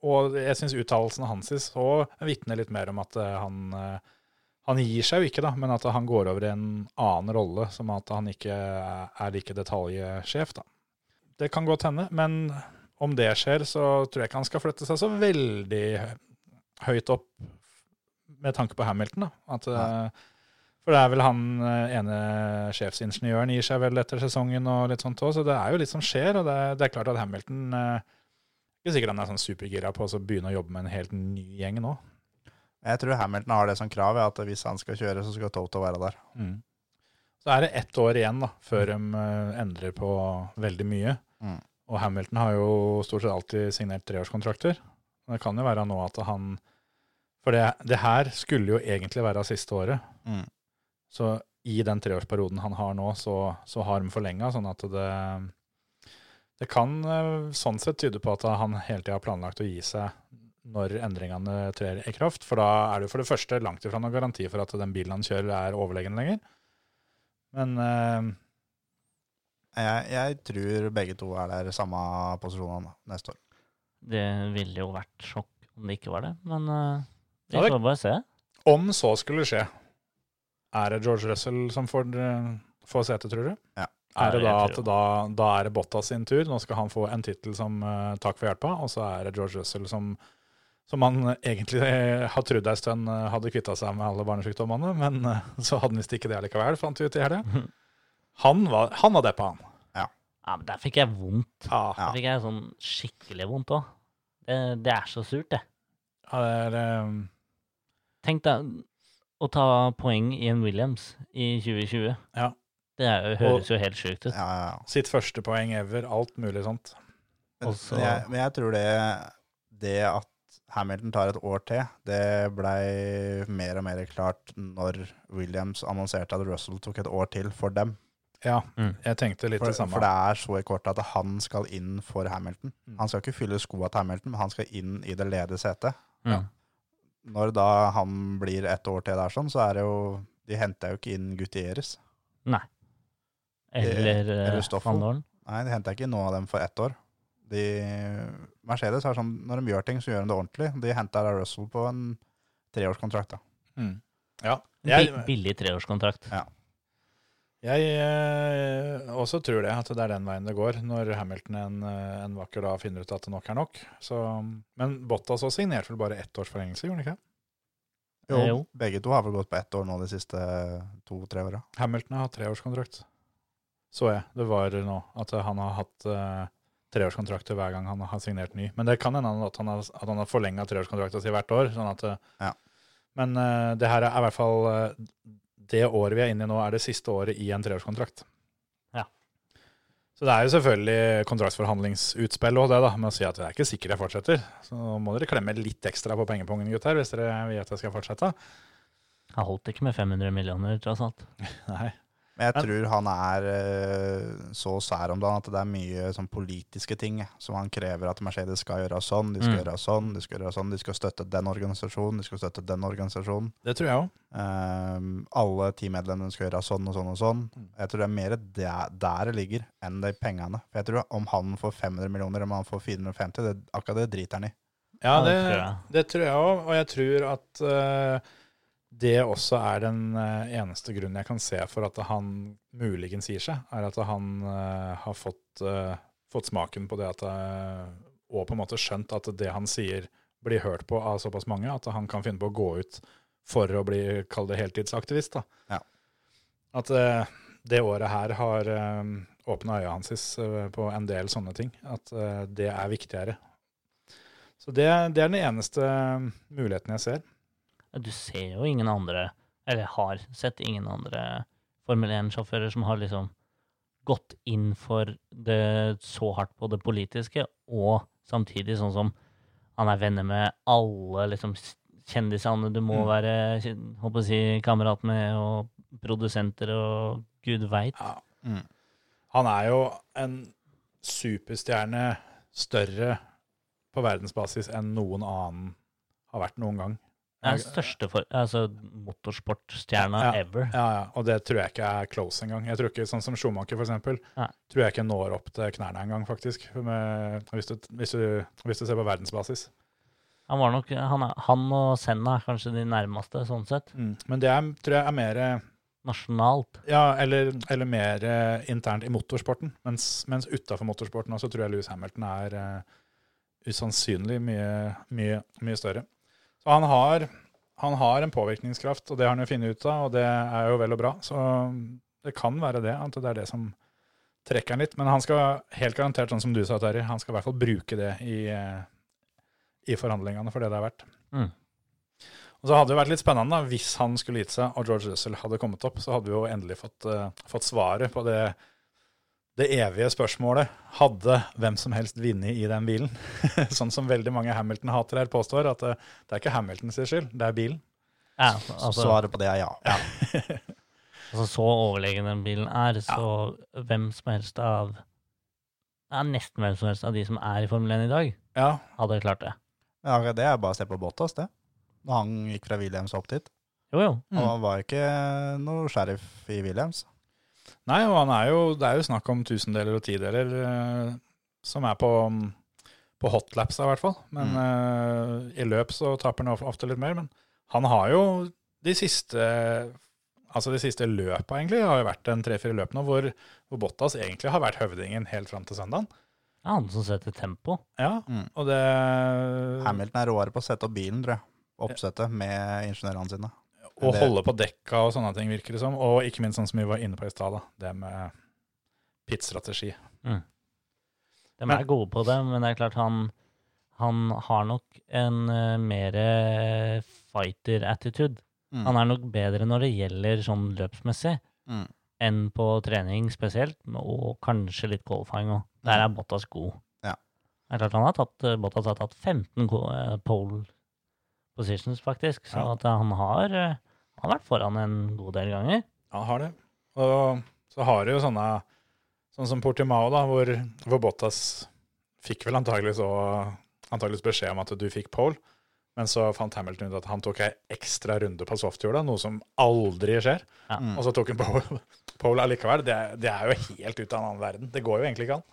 S1: Og jeg syns uttalelsene hans så vitner litt mer om at eh, han eh, Han gir seg jo ikke, da, men at han går over i en annen rolle, som at han ikke er like detaljsjef, da. Det kan godt hende, men om det skjer, så tror jeg ikke han skal flytte seg så veldig høyt opp med tanke på Hamilton, da. At, ja. for det er vel han eh, ene sjefsingeniøren gir seg vel etter sesongen og litt sånt òg, så det er jo litt som skjer. Og det, det er klart at Hamilton eh, Ikke sikkert han er sånn supergira på å begynne å jobbe med en helt ny gjeng nå.
S2: Jeg tror Hamilton har det som krav, at hvis han skal kjøre, så skal Toto være der.
S1: Så er det ett år igjen da, før de eh, endrer på veldig mye.
S2: Mm.
S1: Og Hamilton har jo stort sett alltid signert treårskontrakter. Det kan jo være nå at han For det, det her skulle jo egentlig være siste året.
S2: Mm.
S1: Så i den treårsperioden han har nå, så, så har de forlenga, sånn at det Det kan eh, sånn sett tyde på at han hele tida har planlagt å gi seg når endringene trer i kraft. For da er det jo for det første langt ifra noen garanti for at den bilen han kjører, er overlegen lenger. Men eh,
S2: Jeg, jeg tror begge to er der i samme posisjonene neste år.
S3: det ville jo vært sjokk om det ikke var det. Men eh, vi
S1: Ja, det-
S3: får bare se.
S1: om så skulle skje, er det George Russell som får, eh, får sete, tror du?
S2: Ja.
S1: Er det da at da, da er det Bottas sin tur? Nå skal han få en tittel som uh, takk for hjelpa, og så er det George Russell som som han egentlig eh, har trodd ei stund hadde kvitta seg med alle barnesykdommene, men så hadde han visst ikke det likevel, fant vi ut i helga. Han var, han var deppa, han.
S3: Ja, men Der fikk jeg vondt.
S1: Ja,
S3: Der fikk jeg sånn skikkelig vondt òg. Det, det er så surt, det.
S1: ja, det er, eh,
S3: Tenk deg å ta poeng i en Williams i 2020.
S1: Ja.
S3: Det er, høres høres jo helt sjukt ut.
S2: Ja, ja, ja.
S1: sitt første poeng ever, alt mulig sånt.
S2: Men,
S3: Og så-
S2: men, jeg, men jeg tror det, det at Hamilton tar et år til, det blei mer og mer klart når Williams annonserte at Russell tok et år til for dem.
S1: Ja,
S3: Mm.
S1: jeg tenkte litt
S2: For,
S1: det samme.
S2: for det er så i kortet at han skal inn for Hamilton.
S1: Mm.
S2: Han skal ikke fylle skoa til Hamilton, men han skal inn i det ledige setet.
S3: Mm.
S2: Når da han blir et år til der sånn, så er det jo De henter jo ikke inn Gutierrez.
S3: Nei. Eller,
S2: eller
S3: uh, Van Dorn.
S2: Nei, de henter ikke noen av dem for ett år. De, Mercedes er sånn, når de gjør ting, så gjør de det ordentlig. De henter Russell på en treårskontrakt. da.
S1: Mm. Ja. Jeg,
S3: billig treårskontrakt.
S2: Ja.
S1: Jeg eh, også tror det, at det er den veien det går, når Hamilton en, eh, en vakker da finner ut at nok er nok. Så, men Bottas også signerte vel bare ett års forlengelse, gjorde han ikke?
S2: Jo,
S3: Eh, jo.
S2: begge to har vel gått på ett år nå de siste to-tre åra.
S1: Hamilton har hatt treårskontrakt. Så jeg. Det var nå at han har hatt uh, treårskontrakter hver gang han har signert ny. Men det kan hende at han har, at han har forlenga treårskontrakta si hvert år. sånn at... eh,
S2: Ja.
S1: Men eh, det her er i hvert fall eh, Det året vi er inne i nå, er det siste året i en treårskontrakt.
S3: Ja.
S1: Så det er jo selvfølgelig kontraktsforhandlingsutspill og det, da, med å si at det er ikke sikkert jeg fortsetter. Så nå må dere klemme litt ekstra på pengepungen, gutter, hvis dere vil at jeg skal fortsette.
S3: Jeg holdt ikke med 500 millioner, tross alt.
S1: Nei.
S2: Men jeg tror han er eh, så sær om dagen at det er mye sånn politiske ting som han krever at Mercedes skal gjøre sånn, de skal
S3: Mm.
S2: gjøre sånn, de skal gjøre sånn, de skal støtte den organisasjonen, de skal støtte den organisasjonen.
S1: Det tror jeg òg.
S2: Um, alle teammedlemmene skal gjøre sånn og sånn og sånn.
S1: Mm.
S2: Jeg tror det er mer der, der det ligger, enn de pengene. For jeg tror om han får 500 millioner, om han får 450, det, akkurat det driter han i.
S1: Ja, det,
S3: det tror jeg.
S1: òg. Og jeg tror at eh, det også er den eh, eneste grunnen jeg kan se for at han muligens gir seg, er at han eh, har fått, eh, fått smaken på det at Og på en måte skjønt at det han sier, blir hørt på av såpass mange at han kan finne på å gå ut for å bli, kall det heltidsaktivist. da.
S2: Ja.
S1: At det året her har åpna øya hans på en del sånne ting. At det er viktigere. Så det, det er den eneste muligheten jeg ser.
S3: Du ser jo ingen andre, eller har sett ingen andre Formel 1-sjåfører som har liksom gått inn for det så hardt på det politiske, og samtidig sånn som han er venner med alle liksom kjendisene du må
S1: Mm.
S3: være håper å si, kamerat med, og produsenter og gud veit.
S1: Ja.
S2: Mm.
S1: Han er jo en superstjerne større på verdensbasis enn noen annen har vært noen gang.
S3: Den største for, altså, motorsportstjerna
S1: Ja.
S3: ever.
S1: Ja, ja, og det tror jeg ikke er close engang. Jeg tror ikke, Sånn som Schumacher, eksempel, tror jeg ikke når opp til knærne engang, faktisk. Med, hvis, du, hvis, du, hvis du ser på verdensbasis.
S3: Han var nok, han, han og Senna er kanskje de nærmeste, sånn sett.
S1: Men det er, tror jeg er mer
S3: Nasjonalt.
S1: Ja, eller, eller mer eh, internt i motorsporten. Mens, mens utafor motorsporten også tror jeg Louis Hamilton er uh, usannsynlig mye, mye, mye større. Så han har, han har en påvirkningskraft, og det har han jo funnet ut av, og det er jo vel og bra. Så det kan være det, at det er det som trekker han litt. Men han skal helt garantert, sånn som du sa, Terje, han skal i hvert fall bruke det i, eh, i forhandlingene for det det er verdt.
S3: Mm.
S1: Og så hadde det vært litt spennende da, hvis han skulle gitt seg og George Russell hadde kommet opp, så hadde vi jo endelig fått, uh, fått svaret på det, det evige spørsmålet. Hadde hvem som helst vunnet i den bilen? sånn som veldig mange Hamilton-hatere her påstår, at det, det er ikke Hamilton sin skyld, det er bilen.
S3: Ja, altså,
S2: svaret på det er ja.
S3: altså så overlegen den bilen er, så hvem som helst av ja, Nesten hvem som helst av de som er i Formel 1 i dag,
S1: Ja,
S3: hadde klart det.
S2: ja. Det er bare å se på Bottas, det. Når han gikk fra Williams opp dit.
S3: Jo, jo.
S1: Mm.
S2: Og han var ikke noe sheriff i Williams.
S1: Nei, og han er jo, det er jo snakk om tusendeler og tideler eh, som er på, på hotlaps, i hvert fall. Men eh, i løp så taper han ofte litt mer. Men han har jo de siste altså de siste løpa egentlig, har jo vært en tre-fire løp nå, hvor, hvor Bottas egentlig har vært høvdingen helt fram til søndagen.
S3: Det er han som setter tempo.
S1: Ja,
S2: Mm.
S1: og det
S2: Hamilton er råere på å sette opp bilen, tror jeg. Oppsettet med ingeniørene sine.
S1: Å
S2: det-
S1: holde på dekka og sånne ting, virker det som. Og ikke minst sånn som vi var inne på i stad, det med pitstrategi.
S3: De
S1: Men-
S3: er gode på det, men det er klart han, han har nok en uh, mer fighter-attitude.
S2: Mm.
S3: Han er nok bedre når det gjelder sånn løpsmessig,
S2: Mm.
S3: enn på trening spesielt, og kanskje litt qualifying òg. Der er Bottas god.
S2: Ja.
S3: Det er klart han har tatt, eh, Bottas har tatt 15 go- eh, pole positions, faktisk, så
S1: Ja.
S3: at han har, eh, han har vært foran en god del ganger.
S1: Ja, Han har det. Og så har du jo sånne Sånn som Portimao, da, hvor, hvor Bottas fikk vel antageligvis, antageligvis beskjed om at du fikk pole, men så fant Hamilton ut at han tok ei ekstra runde på softhjula, noe som aldri skjer.
S3: Ja.
S2: Mm.
S1: Og så tok han pole, pole allikevel. Det, det er jo helt ut av en annen verden. Det går jo egentlig ikke an.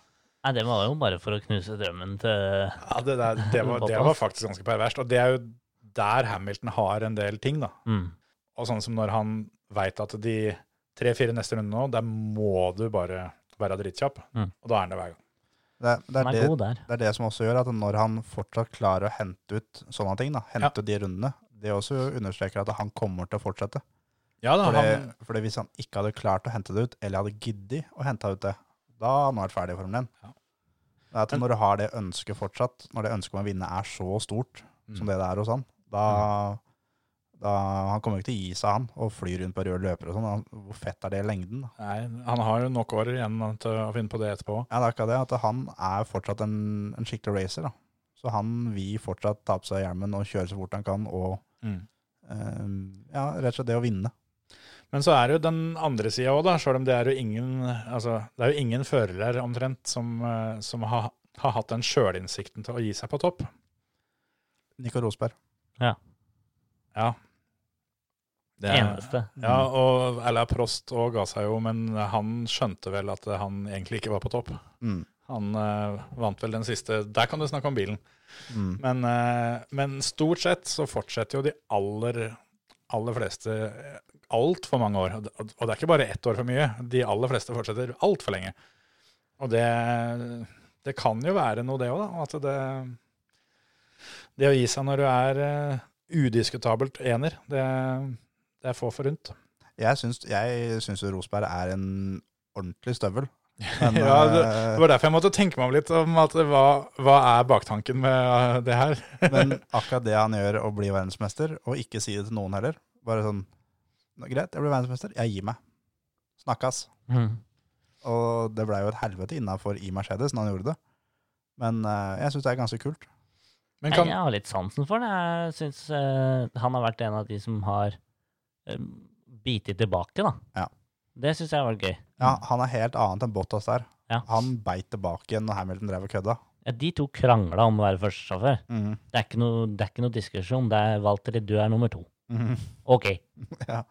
S3: Nei, det var jo bare for å knuse drømmen til
S1: Ja, det, der, det, var, det var faktisk ganske perverst. Og det er jo der Hamilton har en del ting, da.
S3: mm.
S1: Og sånn som når han veit at de tre-fire neste runde nå, der må du bare være drittkjapp.
S3: Mm.
S1: Og da er han det hver gang.
S2: Det, det, er
S3: er
S2: det, det er det som også gjør at når han fortsatt klarer å hente ut sånne ting, da, hente ut de rundene, det også understreker at han kommer til å fortsette.
S1: Ja da,
S2: Fordi,
S1: han,
S2: fordi hvis han ikke hadde klart å hente det ut, eller hadde giddet å hente ut det, da hadde han vært ferdig i Formel 1.
S1: Ja.
S2: Det er at når du har det ønsket fortsatt, når det ønsket om å vinne er så stort som
S1: Mm.
S2: det det er hos han, da, da Han kommer jo ikke til å gi seg, han, og fly rundt på røde løper og sånn. Hvor fett er det i lengden? da?
S1: nei, han har jo nok år igjen til å finne på det etterpå.
S2: Ja, det er akkurat det, at han er fortsatt en, en skikkelig racer, da. Så han vil fortsatt ta på seg hjelmen og kjøre så fort han kan, og
S1: Mm.
S2: eh, ja, rett og slett det å vinne.
S1: Men så er det jo den andre sida òg. Selv om det er jo ingen altså, det er jo ingen førere omtrent som, eh, som har, har hatt den sjølinnsikten til å gi seg på topp.
S2: Nico Rosberg.
S1: Ja. Det er-
S3: Eneste.
S1: Ja, og Eller Prost òg ga seg jo, men han skjønte vel at han egentlig ikke var på topp.
S2: Mm.
S1: Han uh, vant vel den siste Der kan du snakke om bilen.
S2: Mm.
S1: Men, uh, men stort sett så fortsetter jo de aller, aller fleste altfor mange år. Og det- Og det er ikke bare ett år for mye. De aller fleste fortsetter altfor lenge. Og det, det kan jo være noe, det òg, da. At det, det å gi seg når du er uh, udiskutabelt ener, det, det er få forunt.
S2: Jeg syns, jeg syns jo Rosberg er en ordentlig støvel. Men,
S1: Ja, det,
S2: eh,
S1: var derfor jeg måtte tenke meg om litt om at hva, hva er baktanken med det her.
S2: men akkurat det han gjør, å bli verdensmester, og ikke si det til noen heller Bare sånn Greit, jeg blir verdensmester. Jeg gir meg. Snakkes.
S3: Mm.
S2: Og det blei jo et helvete innafor i Mercedes når han gjorde det. Men eh, jeg syns det er ganske kult.
S1: Men kan,
S3: Jeg har litt sansen for det. Jeg syns uh, han har vært en av de som har uh, bitt tilbake, da.
S2: Ja.
S3: Det syns jeg var gøy.
S2: Ja, Han er helt annet enn Bottas der.
S3: Ja.
S2: Han beit tilbake når Hamilton drev og kødda.
S3: Ja, de to krangla om å være førstesjåfør.
S2: Mhm.
S3: Det er noe, det er ikke noe diskusjon. Det er Walter, du er nummer to.
S2: Mhm.
S3: OK.
S2: Ja.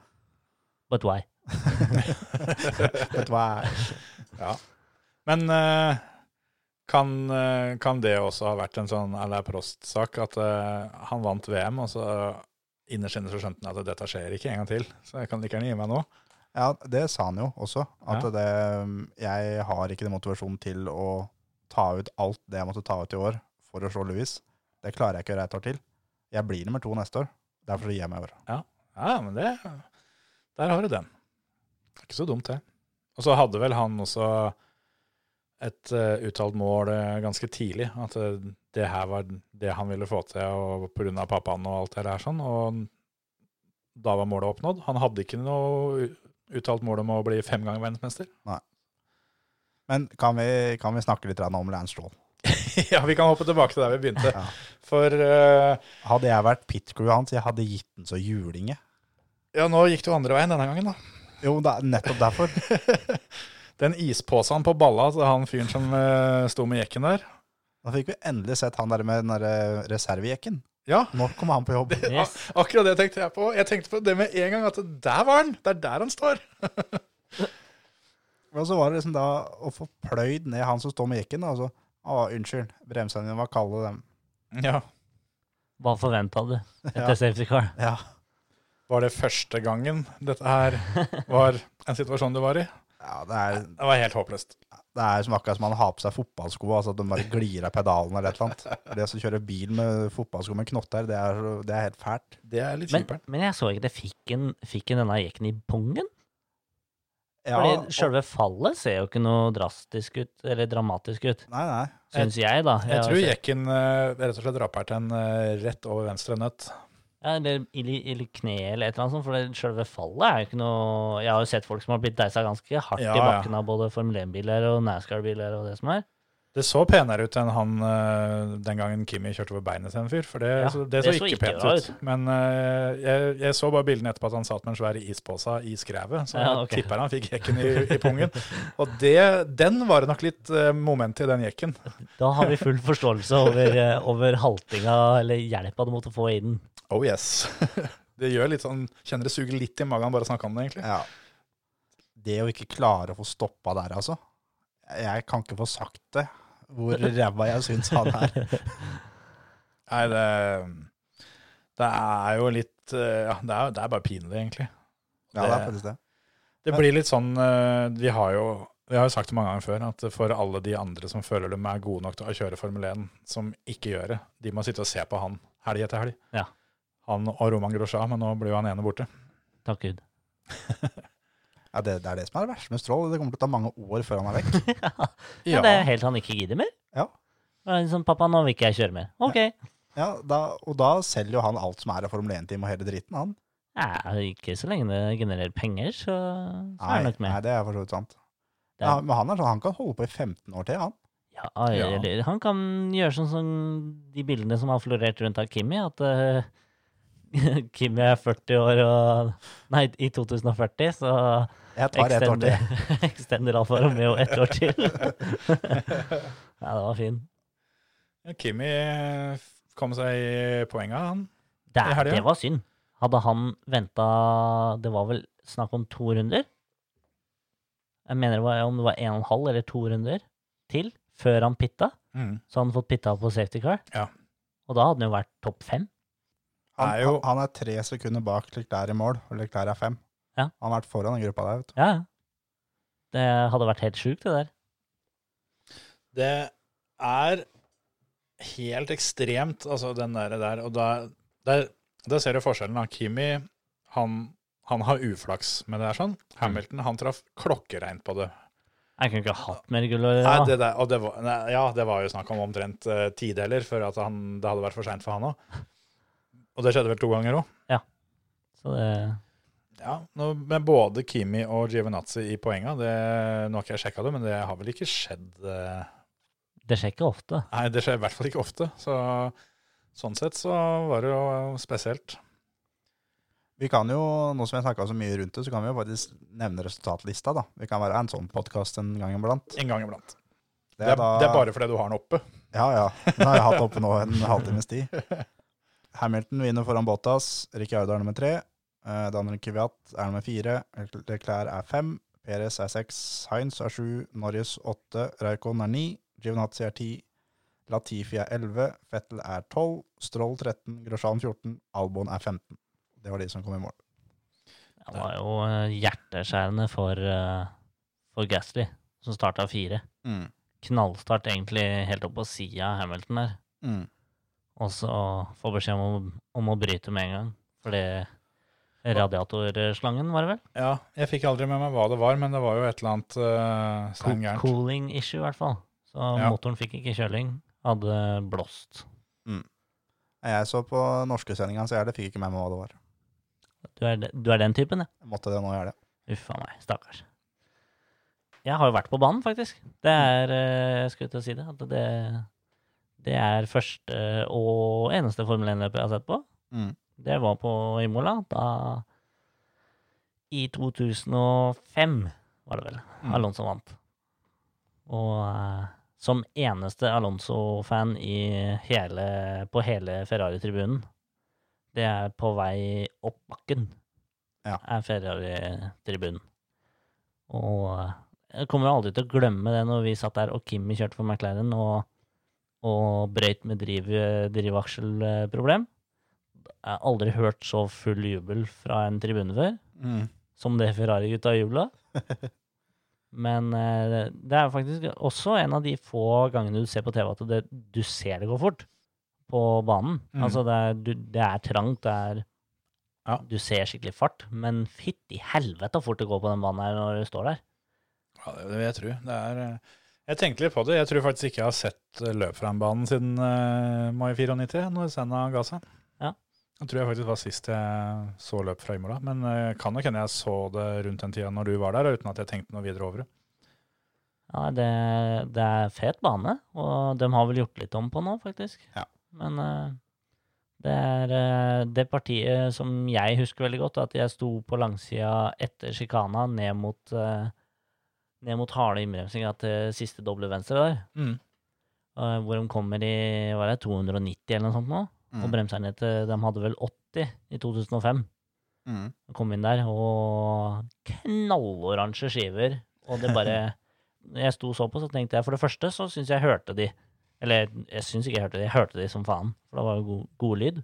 S3: But why?
S2: But why?
S1: Ja. Men eh, kan, eh, kan det også ha vært en sånn Alain Prost-sak? At uh, han vant VM, og så innerst inne så skjønte han at dette skjer ikke en gang til. Så jeg kan like gjerne gi meg nå.
S2: Ja, det sa han jo også. At
S1: Ja.
S2: det, jeg har ikke den motivasjonen til å ta ut alt det jeg måtte ta ut i år for å slå Louis. Det klarer jeg ikke å gjøre et år til. Jeg blir nummer to neste år. Derfor gir jeg meg i år.
S1: Ja, men det Der har du den. Det er ikke så dumt, det. Og så hadde vel han også et uh, uttalt mål eh, ganske tidlig. At eh, det her var det han ville få til og av pappaen og alt det der sånn. Og da var målet oppnådd. Han hadde ikke noe uttalt mål om å bli fem ganger verdensmester.
S2: Men kan vi, kan vi snakke litt om Lance Stroll?
S1: ja, vi kan hoppe tilbake til der vi begynte.
S2: Ja.
S1: For uh,
S2: Hadde jeg vært pit crew hans, jeg hadde gitt den så julinge.
S1: ja, nå gikk det jo andre veien denne gangen, da.
S2: Jo, er nettopp derfor.
S1: Den ispåsen på balla til han fyren som uh, sto med jekken der.
S2: Da fikk vi endelig sett han der med den der eh, reservejekken.
S1: Ja,
S2: Nå kommer han på jobb.
S3: Yes.
S1: Akkurat det tenkte jeg på. Jeg tenkte på det med en gang, at der var han! Det er der han står.
S2: Og så var det liksom da å få pløyd ned han som står med jekken. Altså, så, å, unnskyld, bremsene dine var kalde, dem.
S1: Ja.
S3: Hva forventa du
S2: Ja.
S3: etter safety car?
S2: Ja.
S1: Var det første gangen dette her var en situasjon du var i?
S2: Ja, det er,
S1: Det var helt håpløst.
S2: det er som akkurat som han har på seg fotballsko, altså at de bare glir av pedalen eller et eller annet. Det å kjøre bil med fotballsko med knotter, det er, det er helt fælt.
S1: Det er litt
S3: Men,
S1: kjiperen.
S3: men jeg så ikke det. Fikk en, fikk en denne jekken i pungen?
S2: Ja,
S3: Fordi sjølve fallet ser jo ikke noe drastisk ut, eller dramatisk ut.
S2: Nei, nei.
S3: Syns jeg, da.
S1: Jeg
S3: jeg
S1: tror
S3: sett-
S1: jekken eh, rett og slett rapperte en eh, rett over venstre nøtt.
S3: Ja, eller i, i kneet eller et eller annet sånt, for det selve fallet er jo ikke noe Jeg har jo sett folk som har blitt deisa ganske hardt
S1: Ja,
S3: i
S1: ja.
S3: bakken av både Formel 1-biler og NASCAR-biler og det som er.
S1: Det så penere ut enn han eh, den gangen Kimi kjørte over beinet til en fyr. For det,
S3: Ja,
S1: så, det, så, ikke pent
S3: bra
S1: ut. Men eh, jeg, jeg så bare bildene etterpå at han satt med en svær ispose i skrevet. Så
S3: Ja,
S1: jeg tipper han fikk jekken i, i pungen. Og det, den var det nok litt uh, moment i, den jekken.
S3: Da har vi full forståelse over, eh, over haltinga eller hjelpa du måtte få i den.
S1: Oh yes. det gjør litt sånn Kjenner det suger litt i magen bare å snakke om det, egentlig.
S2: Ja. Det å ikke klare å få stoppa der, altså. Jeg kan ikke få sagt det, hvor ræva jeg syns han er.
S1: Nei, det, det er jo litt eh, Ja, det er, det er bare pinlig, egentlig.
S2: Ja, det er faktisk det.
S1: Det blir litt sånn eh, Vi har jo vi har jo sagt det mange ganger før, at for alle de andre som føler de er gode nok til å kjøre Formel 1, som ikke gjør det, de må sitte og se på han helg etter helg.
S3: Ja.
S1: Han og Roman Grosja, men nå blir jo han ene borte.
S3: Takk Gud.
S2: Ja, det, det er det som er det verste med Strål. Det kommer til å ta mange år før han er vekk.
S3: Ja. Det er helt han ikke gidder mer.
S2: Ja.
S3: Det er Liksom, pappa, nå vil ikke jeg kjøre mer. Ok.
S2: Ja, da, og da selger jo han alt som er av Formel 1-team og hele dritten, han.
S3: Ja, ikke så lenge det genererer penger, så, så er han nok med.
S2: nei, det er for så vidt sant. Ja, men han er sånn, han kan holde på i 15 år til, han.
S3: ja,
S1: Ja.
S3: eller han kan gjøre sånn som de bildene som har florert rundt av Kimi, at eh, Kimi er 40 år og Nei, i 2040, så
S2: Jeg tar ett år til.
S3: extender, Alfa Romeo ett år til. ja, det var fin.
S1: Ja, Kimi kom seg i poenga, han.
S3: Det, det var synd. Hadde han venta Det var vel snakk om to runder? Jeg mener det var, om det var en og en halv eller to runder til før han pitta.
S1: Mm.
S3: Så hadde han fått pitta på safety car.
S1: Ja.
S3: Og da hadde han jo vært topp fem.
S2: Han
S1: er jo-
S2: han, er tre sekunder bak Leclerc i mål, og Leclerc er fem.
S3: Ja.
S2: Han har vært foran den gruppa der, vet du.
S3: Ja, ja. Det hadde vært helt sjukt, det der.
S1: Det er helt ekstremt, altså den der, der og da, der, der ser du forskjellen. da. Kimi, han, han har uflaks med det her sånn. Hamilton, han traff klokkereint på det.
S3: Jeg kunne ikke hatt mer gull Ja.
S1: Nei, det der, og det var, nei, ja, det var jo snakk om omtrent uh, tideler før at han, det hadde vært for seint for han òg. Og det skjedde vel to ganger òg.
S3: Så det
S1: Ja, nå, med både Kimi og Giovinazzi i poenga. Det, nå har ikke jeg sjekka det, men det har vel ikke skjedd eh,
S3: Det skjer ikke ofte.
S1: Nei, det skjer i hvert fall ikke ofte. Så sånn sett så var det jo spesielt.
S2: Vi kan jo, nå som vi har snakka så mye rundt det, så kan vi jo faktisk nevne resultatlista, da. Vi kan være en sånn podkast en gang iblant.
S1: En gang iblant.
S2: Det
S1: Det er,
S2: da-
S1: det er bare fordi du har den oppe.
S2: Ja, ja. Den har jeg hatt oppe nå en halvtimes tid. Hamilton vinner foran Bottas. Ricciardo er nummer tre. Eh, Daniel Kvyat er nummer fire. Leclerc er fem. Perez er seks. Heinz er sju. Norris åtte. Raikon er ni. Giovinazzi er ti. Latifi er elleve. Fettel er tolv. Stroll 13. Grosjean 14. Albon er 15. Det var de som kom i mål.
S3: Det var jo eh, hjerteskjærende for, eh, for Gasly, som starta fire. Knallstart egentlig helt opp på sida av Hamilton der.
S2: Mm.
S3: Og så få beskjed om, om å bryte med en gang. Fordi radiatorslangen, var det vel?
S1: Ja, jeg fikk aldri med meg hva det var, men det var jo et eller annet uh,
S3: Co
S1: gærent.
S3: cooling issue, i hvert fall. Så
S1: Ja.
S3: motoren fikk ikke kjøling. Hadde blåst.
S2: Jeg så på norske sendinga, så jeg fikk ikke med meg hva det var.
S3: Du er, de- du er den typen, ja?
S2: Jeg måtte det nå gjøre det.
S3: Uff a meg. Stakkars. Jeg har jo vært på banen, faktisk. Det er eh, Jeg skulle til å si det. At det, det er første og eneste Formel 1-løpet jeg har sett på.
S2: Mm.
S3: Det var på Imola. Da I 2005, var det vel,
S1: Mm.
S3: Alonso vant. Og uh, som eneste Alonso-fan på hele Ferrari-tribunen, det er på vei opp bakken,
S2: Ja.
S3: er Ferrari-tribunen. Og eh, jeg kommer aldri til å glemme det når vi satt der og Kimi kjørte for McLaren og, og brøyt med driv, drivakselproblem. Jeg har aldri hørt så full jubel fra en tribune før
S2: Mm.
S3: som det Ferrari-gutta jubla. Men eh, det er faktisk også en av de få gangene du ser på TV at det, du ser det gå fort på banen.
S1: Mm.
S3: Altså, det er, du, det er trangt, det er
S1: Ja.
S3: Du ser skikkelig fart, men fytti helvete så fort det går på den banen her når du står der.
S1: Ja, det vil jeg tro. Det er, eh, jeg tenkte litt på det. Jeg tror faktisk ikke jeg har sett eh, løp fra en banen siden uh, mai 94, når Senna ga seg.
S3: Ja.
S1: Jeg tror jeg faktisk var sist jeg så løp fra Imola. Men uh, kan nok hende jeg så det rundt den tida når du var der, uten at jeg tenkte noe videre over det.
S3: Ja, det, det er fet bane, og de har vel gjort litt om på nå, faktisk.
S2: Ja.
S3: Men uh, det er eh, det partiet som jeg husker veldig godt, at jeg sto på langsida etter sjikana ned mot uh, ned mot harde innbremsinga til siste doble venstre der,
S1: Mm.
S3: eh, hvor de kommer i hva er det, 290 eller noe sånt nå,
S2: Mm.
S3: og bremser ned til De hadde vel 80 i 2005.
S2: Mm.
S3: Jeg kom inn der, og knalloransje skiver. Og det bare jeg sto så på, så tenkte jeg for det første så syns jeg hørte de Eller jeg syns ikke jeg hørte de, jeg hørte de som faen, for det var jo god, god lyd.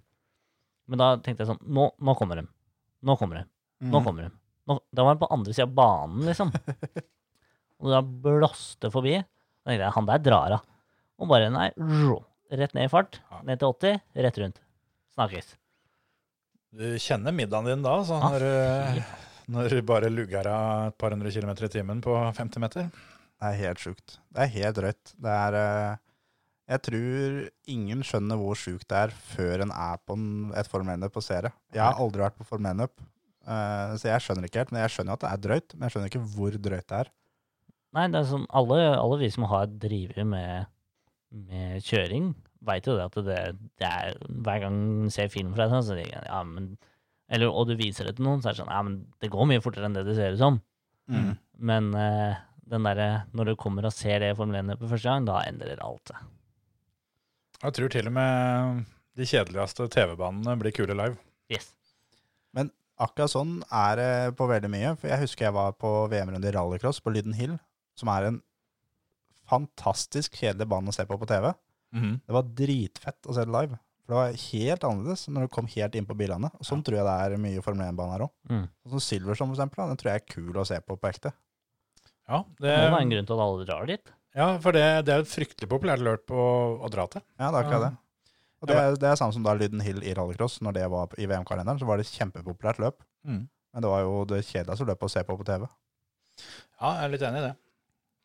S3: Men da tenkte jeg sånn Nå, nå kommer de. Nå kommer de. Nå
S2: Mm.
S3: kommer de. Nå, da var de på andre sida av banen, liksom. Og da blåste forbi. Da tenkte jeg, han der drar av. Og bare, nei, rå, rett ned i fart. Ned til 80, rett rundt. Snakkes.
S1: Du kjenner middagen din da, så
S3: Ah,
S1: når, eh, når du bare lugger av et par hundre kilometer i timen på 50 meter.
S2: Det er helt sjukt. Det er helt drøyt. Det er eh, Jeg tror ingen skjønner hvor sjukt det er før en er på en, et Formel 1-løp og ser det. Jeg har aldri vært på Formel 1-løp, eh, så jeg skjønner ikke helt. Men jeg skjønner jo at det er drøyt, men jeg skjønner ikke hvor drøyt det er.
S3: Nei, det er sånn, alle, alle vi som har drevet med, med kjøring, veit jo det at det, det er Hver gang du ser film fra deg, så tenker jeg ja, men eller, Og du viser det til noen, så er det sånn Ja, men det går mye fortere enn det det ser ut som.
S2: Mm.
S3: Men uh, den der, Når du kommer og ser det i Formel 1 for første gang, da endrer alt seg.
S1: Jeg tror til og med de kjedeligste TV-banene blir kule live.
S3: Yes.
S2: Men akkurat sånn er det på veldig mye. For jeg husker jeg var på VM-runde i rallycross på Lyden Hill, som er en fantastisk kjedelig bane å se på på TV. Det var dritfett å se det live. For det var helt annerledes når du kom helt inn på bilene. Og sånn tror jeg det er mye Formel 1-bane her òg.
S3: Mm.
S2: Sånn Silverson, for eksempel, den tror jeg er kul å se på på ekte.
S1: Ja, det,
S3: Det må en grunn til at alle drar dit.
S1: ja for det, det er et fryktelig populært løp å, å dra til.
S2: Ja, det er akkurat
S3: Ja.
S2: det. Og det, er- det er samme som da Lyden Hill i rallycross. Når det var i VM-kalenderen, så var det et kjempepopulært løp. Men det var jo det kjedeligste løpet å se på på TV.
S1: Ja, jeg er litt enig i det.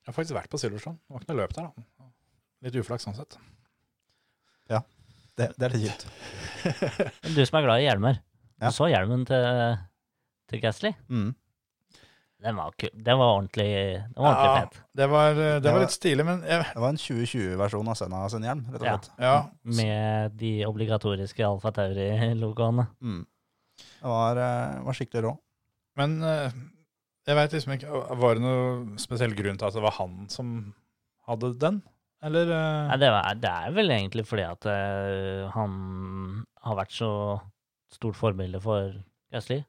S1: Jeg har faktisk vært på Silverstone. Det var ikke noe løp der, da. Litt uflaks sånn sett.
S2: Det, det er litt kjipt.
S3: Du som er glad i hjelmer.
S2: Ja.
S3: Du så hjelmen til, til Gasly?
S2: Mm.
S3: Den var. Den var ordentlig, den var ordentlig
S1: Ja,
S3: fet.
S1: det var, det
S2: Det
S1: var
S2: var-
S1: litt stilig, men jeg,
S2: Det var en 2020-versjon av Senna sin hjelm, rett og slett.
S1: ja,
S3: Med de obligatoriske Alfa Tauri-logoene.
S2: Mm. Det var, eh, var skikkelig rå.
S1: Men eh, jeg veit liksom ikke Var det noe spesiell grunn til at det var han som hadde den? Eller uh...
S3: Nei, det, er, det er vel egentlig fordi at uh, han har vært så stort forbilde for Gasly.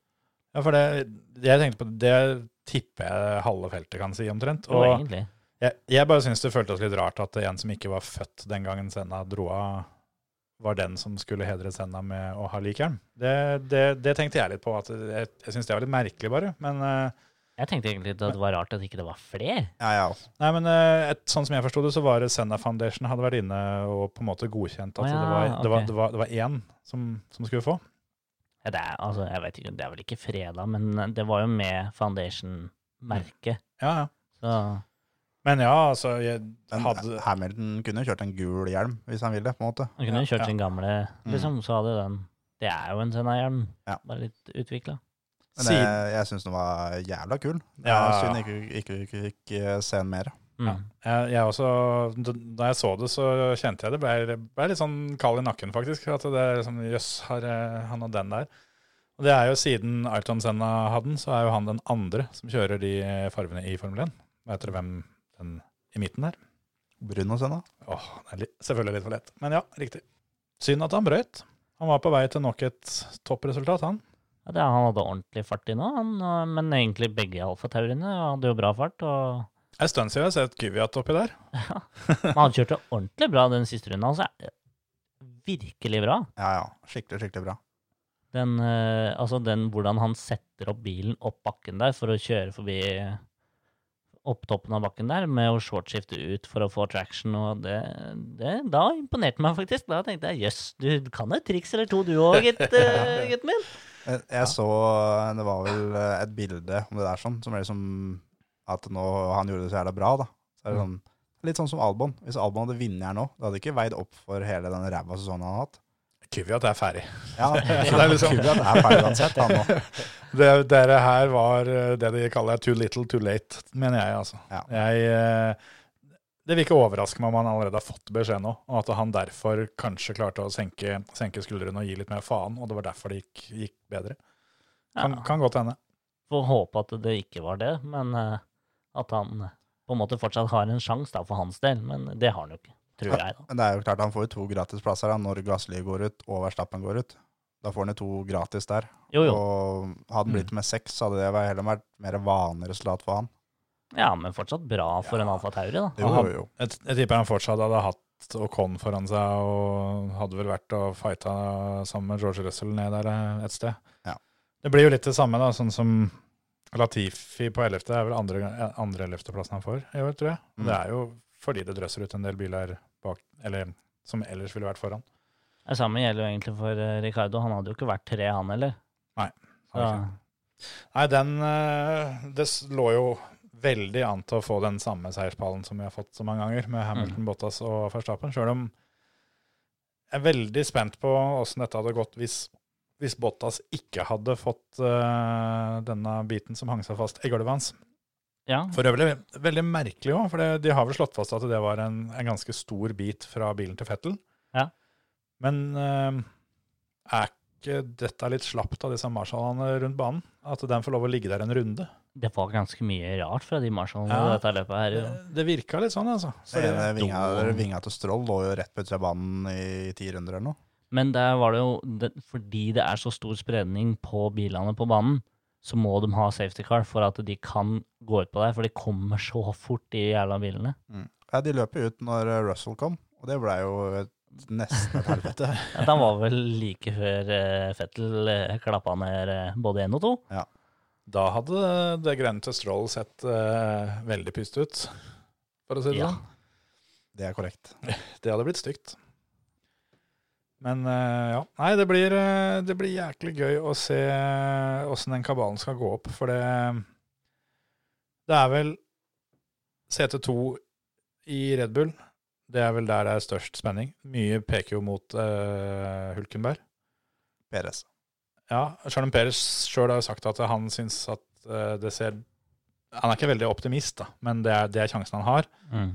S1: Ja, for det, det jeg tenkte på, det tipper jeg halve feltet kan si omtrent.
S3: Og
S1: jo,
S3: egentlig.
S1: jeg, jeg bare syns det føltes litt rart at en som ikke var født den gangen Senna dro av, var den som skulle hedre Senna med å ha lik hjelm. Det, det, det tenkte jeg litt på. at Jeg, jeg syns det var litt merkelig, bare. Men eh,
S3: Jeg tenkte egentlig at det var rart at ikke det var flere.
S2: Ja, ja.
S1: Nei, men eh, et, sånn som jeg forsto det, så var det Senna Foundation hadde vært inne og på en måte godkjent at
S3: Å ja,
S1: det, var, det, var, det, var, det var én som, som skulle få.
S3: Ja, det er, altså, jeg vet ikke, det er vel ikke fredag, men det var jo med Foundation-merket.
S1: Ja, ja.
S3: Så
S1: Men ja, altså jeg hadde,
S2: Hamilton kunne jo kjørt en gul hjelm hvis han ville, på en måte.
S3: han kunne jo kjørt
S1: ja.
S3: sin gamle, liksom, så hadde den Det er jo en Senna-hjelm,
S2: Ja.
S3: bare litt utvikla.
S2: Men
S1: Siden-
S2: jeg, jeg syns den var jævla kul. Det
S1: Ja.
S2: er synd ikke ikke, ikke, ikke se den mer.
S3: Mm.
S1: Ja. Jeg, jeg også, da jeg så det, så kjente jeg det ble, ble litt sånn kald i nakken, faktisk. At det er liksom, jøss, har han og den der. Og det er jo siden Ayrton Senna hadde den, så er jo han den andre som kjører de farvene i Formel 1. Vet dere hvem den i midten er?
S2: Bruno Senna.
S1: Åh, det er litt, selvfølgelig litt for lett. Men ja, riktig. Synd at han brøt. Han var på vei til nok et toppresultat, han.
S3: Ja, det, han hadde ordentlig fart i nå, han, men egentlig begge Alfa Tauriene hadde jo bra fart. og
S1: En stund siden jeg har sett Kvyat oppi der.
S3: Men han kjørte ordentlig bra den siste runden. Altså, virkelig bra.
S2: Ja, ja. Skikkelig, skikkelig bra.
S3: Den, eh, altså den hvordan han setter opp bilen opp bakken der for å kjøre forbi opp toppen av bakken der, med å shortskifte ut for å få traction, og det, det Da imponerte meg faktisk. Da tenkte jeg jøss, du kan et triks eller to du òg, eh, gutten min.
S2: Jeg, jeg så Det var vel eh, et bilde om det der sånn, som er liksom at nå han gjorde det så jævla bra, da. Så er det sånn, litt sånn som Albon. Hvis Albon hadde vunnet her nå, det hadde ikke veid opp for hele den ræva sesongen han har hatt.
S1: Kvyat er ferdig.
S2: Ja,
S1: det er liksom-
S2: Kul er ferdig uansett, han nå.
S1: Det, dere her var eh, det de kaller too little, too late, mener jeg, altså.
S2: Ja.
S1: Jeg, eh, det vil ikke overraske meg om han allerede har fått beskjed nå, og at han derfor kanskje klarte å senke, senke skuldrene og gi litt mer faen, og det var derfor det gikk, gikk bedre. Kan,
S3: Ja,
S1: kan godt hende.
S3: Får håpe at det ikke var det, men eh, at han på en måte fortsatt har en sjanse for hans del. Men det har han jo ikke, tror jeg. da.
S2: Men det er jo klart han får jo to gratisplasser da, når Gasly går ut og Verstappen går ut. Da får han jo to gratis der.
S3: Jo, jo.
S2: Og hadde han blitt med seks, så hadde det vært- heller vært mer vanlig resultat for han.
S3: Ja, men fortsatt bra for en Alfa Tauri, da.
S2: Jo, jo, jo.
S1: Jeg, jeg tipper han fortsatt hadde hatt Ocon foran seg, og hadde vel vært og fighta sammen med George Russell ned der eh, et sted.
S2: Ja.
S1: Det blir jo litt det samme, da, sånn som Latifi på 11. er vel andre, andre 11.-plassen han får i år, tror jeg.
S2: Mm.
S1: Det er jo fordi det drøsser ut en del biler bak, eller som ellers ville vært foran.
S3: Det samme gjelder jo egentlig for eh, Ricardo. Han hadde jo ikke vært tre, han heller.
S1: Nei. Nei, den eh, Det lå jo veldig an til å få den samme seierspallen som vi har fått så mange ganger, med Hamilton, Bottas og Verstappen. Sjøl om jeg er veldig spent på åssen dette hadde gått hvis, hvis Bottas ikke hadde fått uh, denne biten som hang seg fast i gulvet hans.
S3: ja.
S1: For øvrig veldig merkelig òg, for det, de har vel slått fast at det var en, en ganske stor bit fra bilen til Fettel.
S3: Ja.
S1: Men uh, er ikke dette litt slapt av disse Marshallene rundt banen? At den får lov å ligge der en runde?
S3: Det var ganske mye rart fra de marshallene
S1: Ja.
S3: dette løpet her.
S1: Det,
S3: Jo.
S1: det virka litt sånn, altså.
S2: Så det,
S1: det,
S2: vinga, vinga til Stroll lå jo rett på utsida av banen i ti runder eller noe.
S3: Men der var det jo det, Fordi det er så stor spredning på bilene på banen, så må de ha safety car for at de kan gå ut på deg, for de kommer så fort, de jævla bilene.
S2: Ja, de løp jo ut når eh, Russell kom, og det blei jo et, nesten et helvete.
S3: Ja, Han var vel like før uh, Fettel uh, klappa ned uh, både én og to.
S1: Da hadde det grønne til Stroll sett uh, veldig pust ut, for å si det
S3: Ja.
S1: sånn.
S2: Det er korrekt.
S1: Det hadde blitt stygt. Men uh, ja, nei, det blir, eh, det blir jæklig gøy å se åssen den kabalen skal gå opp, for det Det er vel CT2 i Red Bull. Det er vel der det er størst spenning. Mye peker jo mot Hulkenberg.
S2: Peres.
S1: Ja, Charlon Peres sjøl har jo sagt at han syns at eh, det ser Han er ikke veldig optimist, da, men det er, det er sjansen han har.
S3: Mm.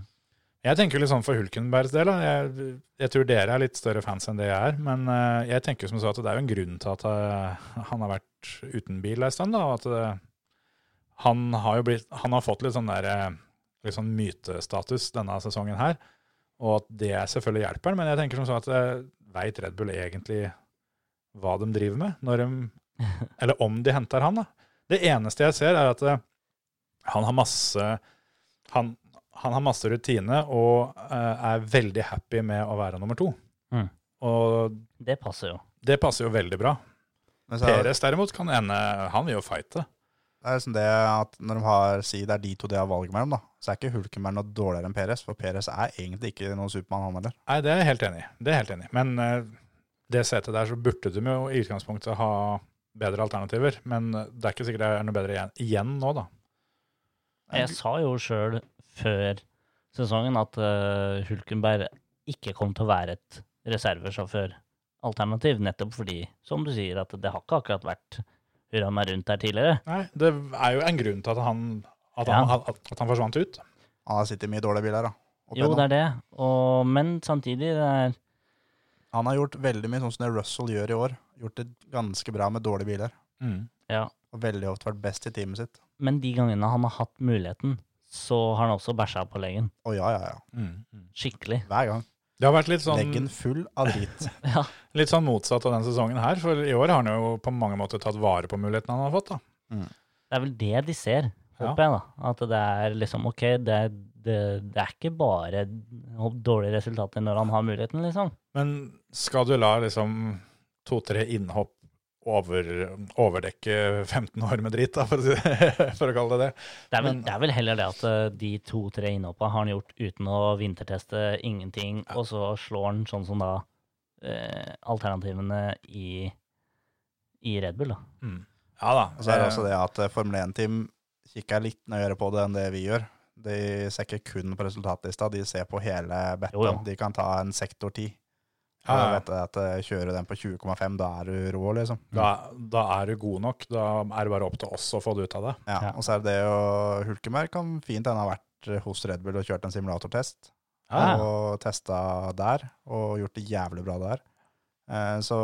S1: Jeg tenker litt sånn for Hulkenbergs del. Jeg, jeg tror dere er litt større fans enn det jeg er. Men eh, jeg tenker som så at det er jo en grunn til at eh, han har vært uten bil en stund. da, og at det, han har jo blitt, han har fått litt sånn der, litt sånn mytestatus denne sesongen her. Og at det selvfølgelig hjelper. Men jeg tenker som så at veit Red Bull egentlig hva de driver med? Når de, eller om de henter han, da. Det eneste jeg ser, er at eh, han har masse han, han har masse rutine og uh, er veldig happy med å være nummer to.
S3: Mm.
S1: Og
S3: Det passer jo.
S1: det passer jo veldig bra.
S2: Men så er,
S1: Peres derimot kan ende Han vil jo fighte.
S2: det er liksom det at når de har, si det er de to de har valget mellom, da, så er ikke Hulkenberg noe dårligere enn Peres, for Peres er egentlig ikke noen Supermann, han heller.
S1: Nei, det er jeg helt enig i. Det er jeg helt enig i. Men eh, det setet der så burde de jo i utgangspunktet ha bedre alternativer. Men det er ikke sikkert det er noe bedre igjen, igjen nå, da.
S3: Jeg sa jo sjøl før sesongen at uh, Hulkenberg ikke kom til å være et reservesjåføralternativ, nettopp fordi, som du sier, at det har ikke akkurat vært hurra meg rundt der tidligere.
S1: Nei, det er jo en grunn til at han, at
S3: Ja.
S1: han, at, at han forsvant ut.
S2: Han har sittet i mye dårlige biler, da.
S3: Jo, det er det, og, men samtidig, det er
S2: Han har gjort veldig mye sånn som det Russell gjør i år. Gjort det ganske bra med dårlige biler.
S3: Ja.
S2: Og veldig ofte vært best i teamet sitt.
S3: Men de gangene han har hatt muligheten, så har han også bæsja på leggen.
S2: Å ja, ja, ja.
S1: Mm.
S3: Skikkelig.
S2: Hver gang.
S1: Det har vært litt sånn
S2: Leggen full av drit.
S3: Ja.
S1: Litt sånn motsatt av den sesongen her, for i år har han jo på mange måter tatt vare på muligheten han har fått. da.
S3: Det er vel det de ser, håper jeg, da. At det er liksom OK, det, det, det er ikke bare dårlige resultater når han har muligheten, liksom.
S1: Men skal du la liksom to-tre innhopp over, overdekke 15 år med dritt, da, for å, si, for å kalle det det?
S3: Det er vel,
S1: Men-
S3: det er vel heller det at eh, de to-tre innhoppa har han gjort uten å vinterteste ingenting, og så slår han sånn som da eh, alternativene i, i Red Bull, da.
S1: Mm. Ja da.
S2: Og så er det
S1: eh,
S2: også det at eh, Formel 1-team kikker litt nøyere på det enn det vi gjør. De ser ikke kun på resultatlista, de ser på hele
S3: bettet.
S2: De kan ta en sektor 10.
S1: Ja,
S2: Ja, vet at eh, Kjører den på 20,5, da er du rå, liksom.
S1: da, da er du god nok. Da er det bare opp til oss å få det ut av det.
S2: Ja,
S3: Ja.
S2: Og så er det jo Hulkeberg Hulkenberg kan fint hende ha vært eh, hos Red Bull og kjørt en simulatortest.
S3: Ja.
S2: Og testa der, og gjort det jævlig bra der. Eh, Så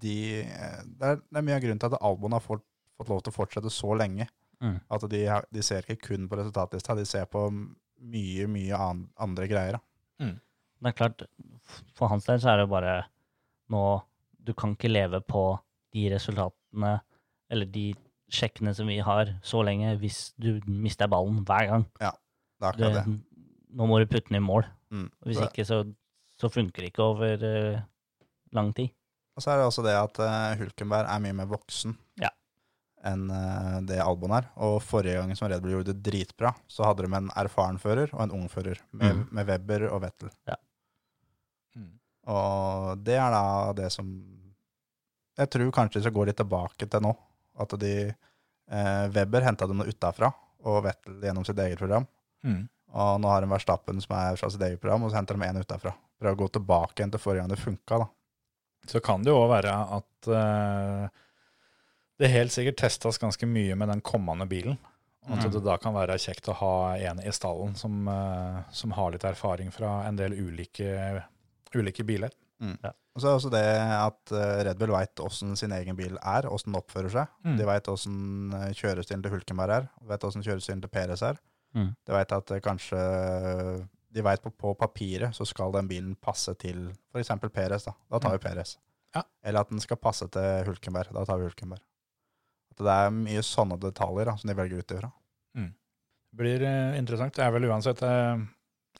S2: de det, er, det er mye av grunnen til at Albon har fått, fått lov til å fortsette så lenge.
S3: Mm.
S2: At de, de ser ikke kun på resultatlista, de ser på mye, mye an, andre greier. Mm.
S3: Det er klart, for hans del så er det jo bare nå Du kan ikke leve på de resultatene, eller de sjekkene som vi har, så lenge hvis du mister ballen hver gang.
S2: Det er akkurat det.
S3: nå må du putte den i mål.
S2: Mm.
S3: Hvis
S2: Så-
S3: ikke, så, så funker det ikke over uh, lang tid.
S2: Og så er det også det at uh, Hulkenberg er mye mer voksen.
S3: Ja.
S2: Enn eh, det Albon er. Og forrige gang som Red Bull gjorde det dritbra, så hadde de en erfaren fører og en ung fører, med,
S3: Mm.
S2: med Webber og Vettel.
S3: Ja.
S1: Mm.
S2: Og det er da det som Jeg tror kanskje de skal gå litt tilbake til nå. At de eh, Webber henta dem utafra, og Vettel gjennom sitt eget program.
S1: Mm.
S2: Og nå har de Verstappen som er fra sitt eget program, og så henter de en utafra. Prøver å gå tilbake igjen til forrige gang det funka, da.
S1: Så kan det jo òg være at eh, det helt sikkert testes ganske mye med den kommende bilen. Og at
S3: Mm.
S1: det da kan være kjekt å ha en i stallen som, eh, som har litt erfaring fra en del ulike, ulike biler.
S2: Og så er også det at eh, Red Bull veit åssen sin egen bil er, åssen den oppfører seg.
S1: Mm.
S2: De veit åssen kjørestilen til Hulkenberg er, de veit åssen kjørestilen til Peres er.
S3: Mm.
S2: De veit at eh, kanskje De veit på, på papiret så skal den bilen passe til f.eks. Peres. Da Da tar vi Peres.
S1: Ja.
S2: Eller at den skal passe til Hulkenberg. Da tar vi Hulkenberg. At det er mye sånne detaljer da, som de velger ut ifra.
S1: Det blir uh, interessant. Det er vel uansett uh,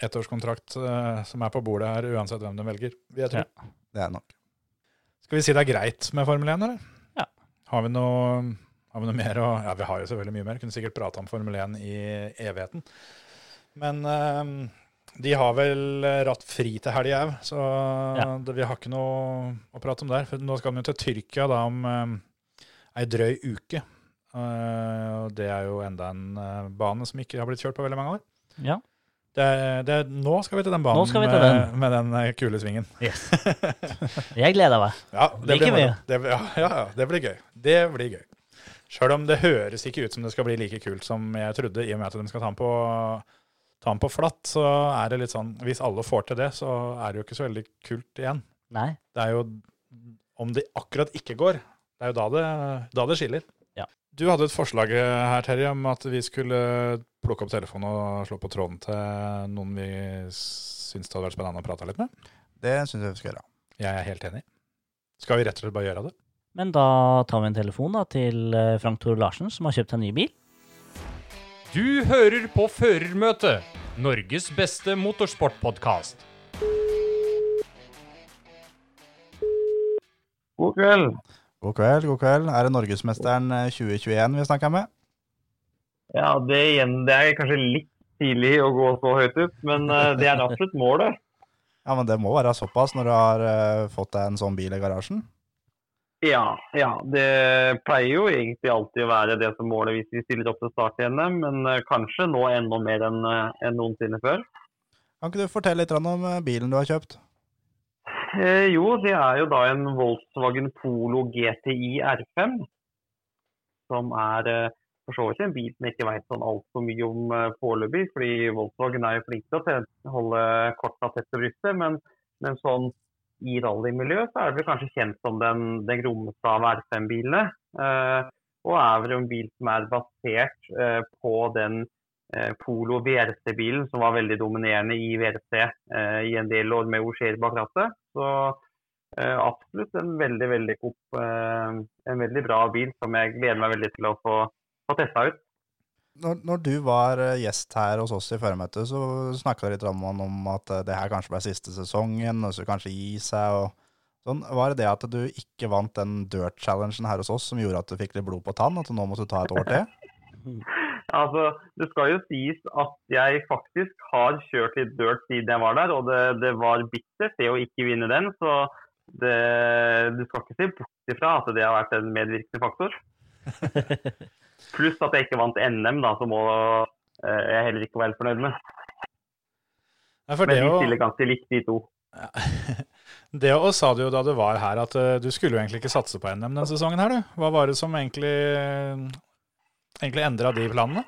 S1: ettårskontrakt uh, som er på bordet her, uansett hvem de velger. vil jeg tro.
S3: Ja.
S2: Det er nok.
S1: Skal vi si det er greit med Formel 1, eller?
S3: Ja.
S1: Har vi noe, har vi noe mer å Ja, vi har jo selvfølgelig mye mer. Kunne sikkert prate om Formel 1 i evigheten. Men eh, de har vel ratt fri til helga òg, så
S3: Ja.
S1: det, vi har ikke noe å prate om der. For nå skal vi jo til Tyrkia da om eh, ei drøy uke. Eh, og det er jo enda en eh, bane som ikke har blitt kjørt på veldig mange år.
S3: Ja.
S1: Det, er- det, er- nå skal vi til den banen
S3: til
S1: med,
S3: den.
S1: med den eh, kule svingen.
S3: Yes. Jeg gleder meg.
S1: Ja, det
S3: Like
S1: blir. Det, ja, ja, det blir gøy. Det blir gøy. Sjøl om det høres ikke ut som det skal bli like kult som jeg trodde, i og med at de skal ta den på, ta den på flatt, så er det litt sånn Hvis alle får til det, så er det jo ikke så veldig kult igjen.
S3: Nei.
S1: Det er jo Om det akkurat ikke går, det er jo da det, da det skiller.
S3: Ja.
S1: Du hadde et forslag her, Terje, om at vi skulle plukke opp telefonen og slå på tråden til noen vi syns det hadde vært spennende å prate litt med.
S2: Det syns jeg vi skal gjøre.
S1: Jeg er helt enig. Skal vi rett og slett bare gjøre det?
S3: Men da tar vi en telefon da, til eh, Frank Tore Larsen, som har kjøpt en ny bil.
S4: Du hører på Førermøtet, Norges beste motorsportpodkast.
S5: God kveld.
S2: God kveld, god kveld. Er det Norgesmesteren eh, 2021 vi snakker med?
S5: Ja, det, igjen, det er kanskje litt tidlig å gå så høyt ut, men eh, det er absolutt målet.
S2: Ja, men det må være såpass når du har eh, fått deg en sånn bil i garasjen.
S5: Ja, ja, det pleier jo egentlig alltid å være det som målet hvis vi stiller opp til start i NM, men eh, kanskje nå enda mer enn eh, enn noensinne før.
S2: Kan ikke du fortelle litt om eh, bilen du har kjøpt?
S5: Eh, jo, det er jo da en Volkswagen Polo GTI R5, som er eh, for så vidt en bil som ikke vet sånn altfor mye om eh, foreløpig, fordi Volkswagen er jo flink til å holde korta tett til brystet, men, men sånn i rallymiljøet så er det kanskje kjent som den, den grommeste av R5-bilene. Eh, og er vel en bil som er basert eh, på den eh, Polo VRC-bilen som var veldig dominerende i VRC eh, i en del år med Auger bak rattet. Så eh, absolutt en veldig, veldig, god, eh, en veldig bra bil som jeg gleder meg veldig til å få, få testa ut.
S2: Når, når du var eh, gjest her hos oss i føremøtet, så snakka du litt om, om at eh, det her kanskje ble siste sesongen, og så kanskje gi seg og sånn. Var det det at du ikke vant den dirt-challengen her hos oss som gjorde at du fikk litt blod på tann, at du nå måtte ta et år til?
S5: Altså, Det skal jo sies at jeg faktisk har kjørt litt dirt siden jeg var der, og det, det var bittert det å ikke vinne den. Så det, du skal ikke se bort ifra at det har vært en medvirkende faktor. Pluss at jeg ikke vant NM, da, så må eh, jeg heller ikke være fornøyd med.
S1: Ja,
S5: Men de stiller ganske likt, de to.
S1: Det og sa du jo da du var her, at eh, du skulle jo egentlig ikke satse på NM denne sesongen her, du. Hva var det som egentlig, egentlig endra de planene?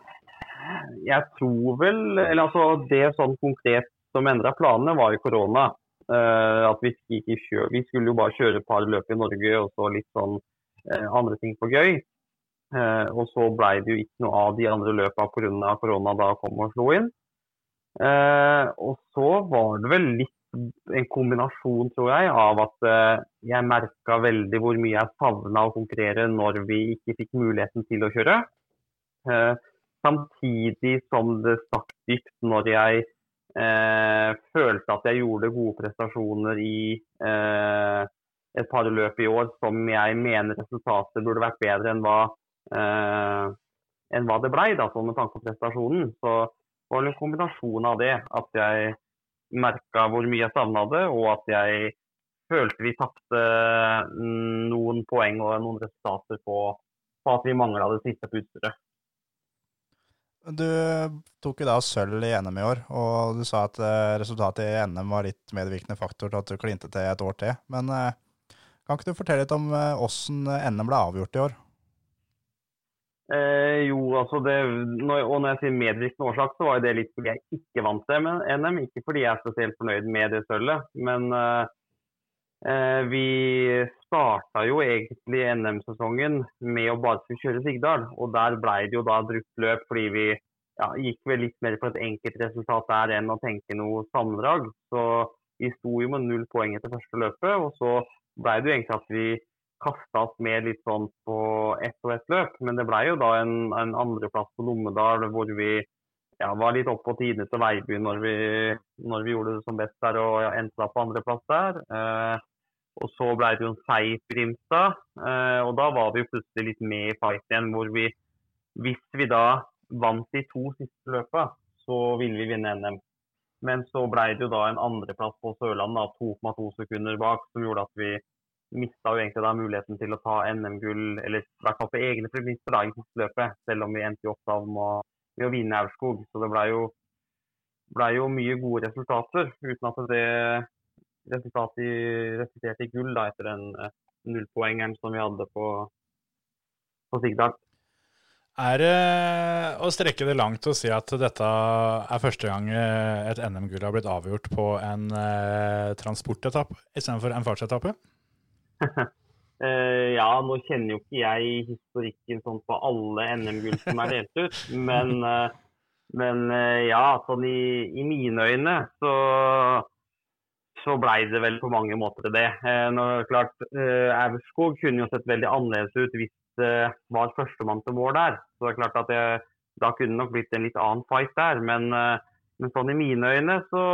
S5: Jeg tror vel Eller altså, det sånn konkret som endra planene, var jo korona. Uh, at vi, ikke kjø vi skulle jo bare kjøre et par løp i Norge og så litt sånn uh, andre ting på gøy. Uh, og så blei det jo ikke noe av de andre løpa pga. korona da kom og slo inn. Og så var det vel litt en kombinasjon, tror jeg, av at jeg merka veldig hvor mye jeg savna å konkurrere når vi ikke fikk muligheten til å kjøre. Eh, samtidig som det stakk dypt når jeg eh, følte at jeg gjorde gode prestasjoner i eh, et par løp i år som jeg mener resultatet burde vært bedre enn hva eh, enn hva det blei, med tanke på prestasjonen. Så det var en kombinasjon av det. At jeg merka hvor mye jeg savna det, og at jeg følte vi tapte mm, noen poeng og noen resultater på, på at vi mangla det siste på utstyret.
S2: Du tok jo da sølv i NM i år, og du sa at eh, resultatet i NM var litt medvirkende faktor til at du klinte til et år til. Men eh, kan ikke du fortelle litt om eh, åssen NM ble avgjort i år?
S5: Eh, jo, altså det, når, og når jeg sier medvirkende årsak, så var det litt fordi jeg ikke vant det med NM. Ikke fordi jeg er spesielt fornøyd med det sølvet, men eh, vi starta jo egentlig NM-sesongen med å bare skulle kjøre Sigdal. Og der ble det jo da brukt løp fordi vi ja, gikk vel litt mer på et enkeltresultat der enn å tenke noe sammendrag. Så vi sto jo med null poeng etter første løpet, og så ble det jo egentlig at vi kasta oss med litt sånn på ett og ett løp. Men det ble jo da en, en andreplass på Lommedal hvor vi ja, var litt oppe på tidene til Veiby når vi, når vi gjorde det som best der og endte da på andreplass der. Eh, og så ble det jo en seig Grimstad, eh, og da var vi jo plutselig litt med i fight igjen. Hvor vi, hvis vi da vant de to siste løpa, så ville vi vinne NM. Men så ble det jo da en andreplass på Sørlandet, 2,2 sekunder bak, som gjorde at vi mista jo egentlig da muligheten til å ta NM-gull, eller i hvert fall på egne premisser da, i siste løpet, selv om vi endte jo opp med med å vinne Aurskog. Så det blei jo, ble jo, mye gode resultater, uten at det resultatet resulterte i gull da, etter den eh, nullpoengeren som vi hadde på, på Sigdal.
S1: Er det å strekke det langt å si at dette er første gang eh, et NM-gull har blitt avgjort på en eh, transportetappe istedenfor en fartsetappe?
S5: Uh, ja, nå kjenner jo ikke jeg historikken sånn på alle NM-gull som er delt ut. Men, uh, men uh, ja, sånn i, i, mine øyne så, så blei det vel på mange måter det. Nå, klart, Aurskog kunne jo sett veldig annerledes ut hvis det var førstemann til mål der. Så det er klart at det, da kunne det nok blitt en litt annen fight der. Men, men sånn i mine øyne så,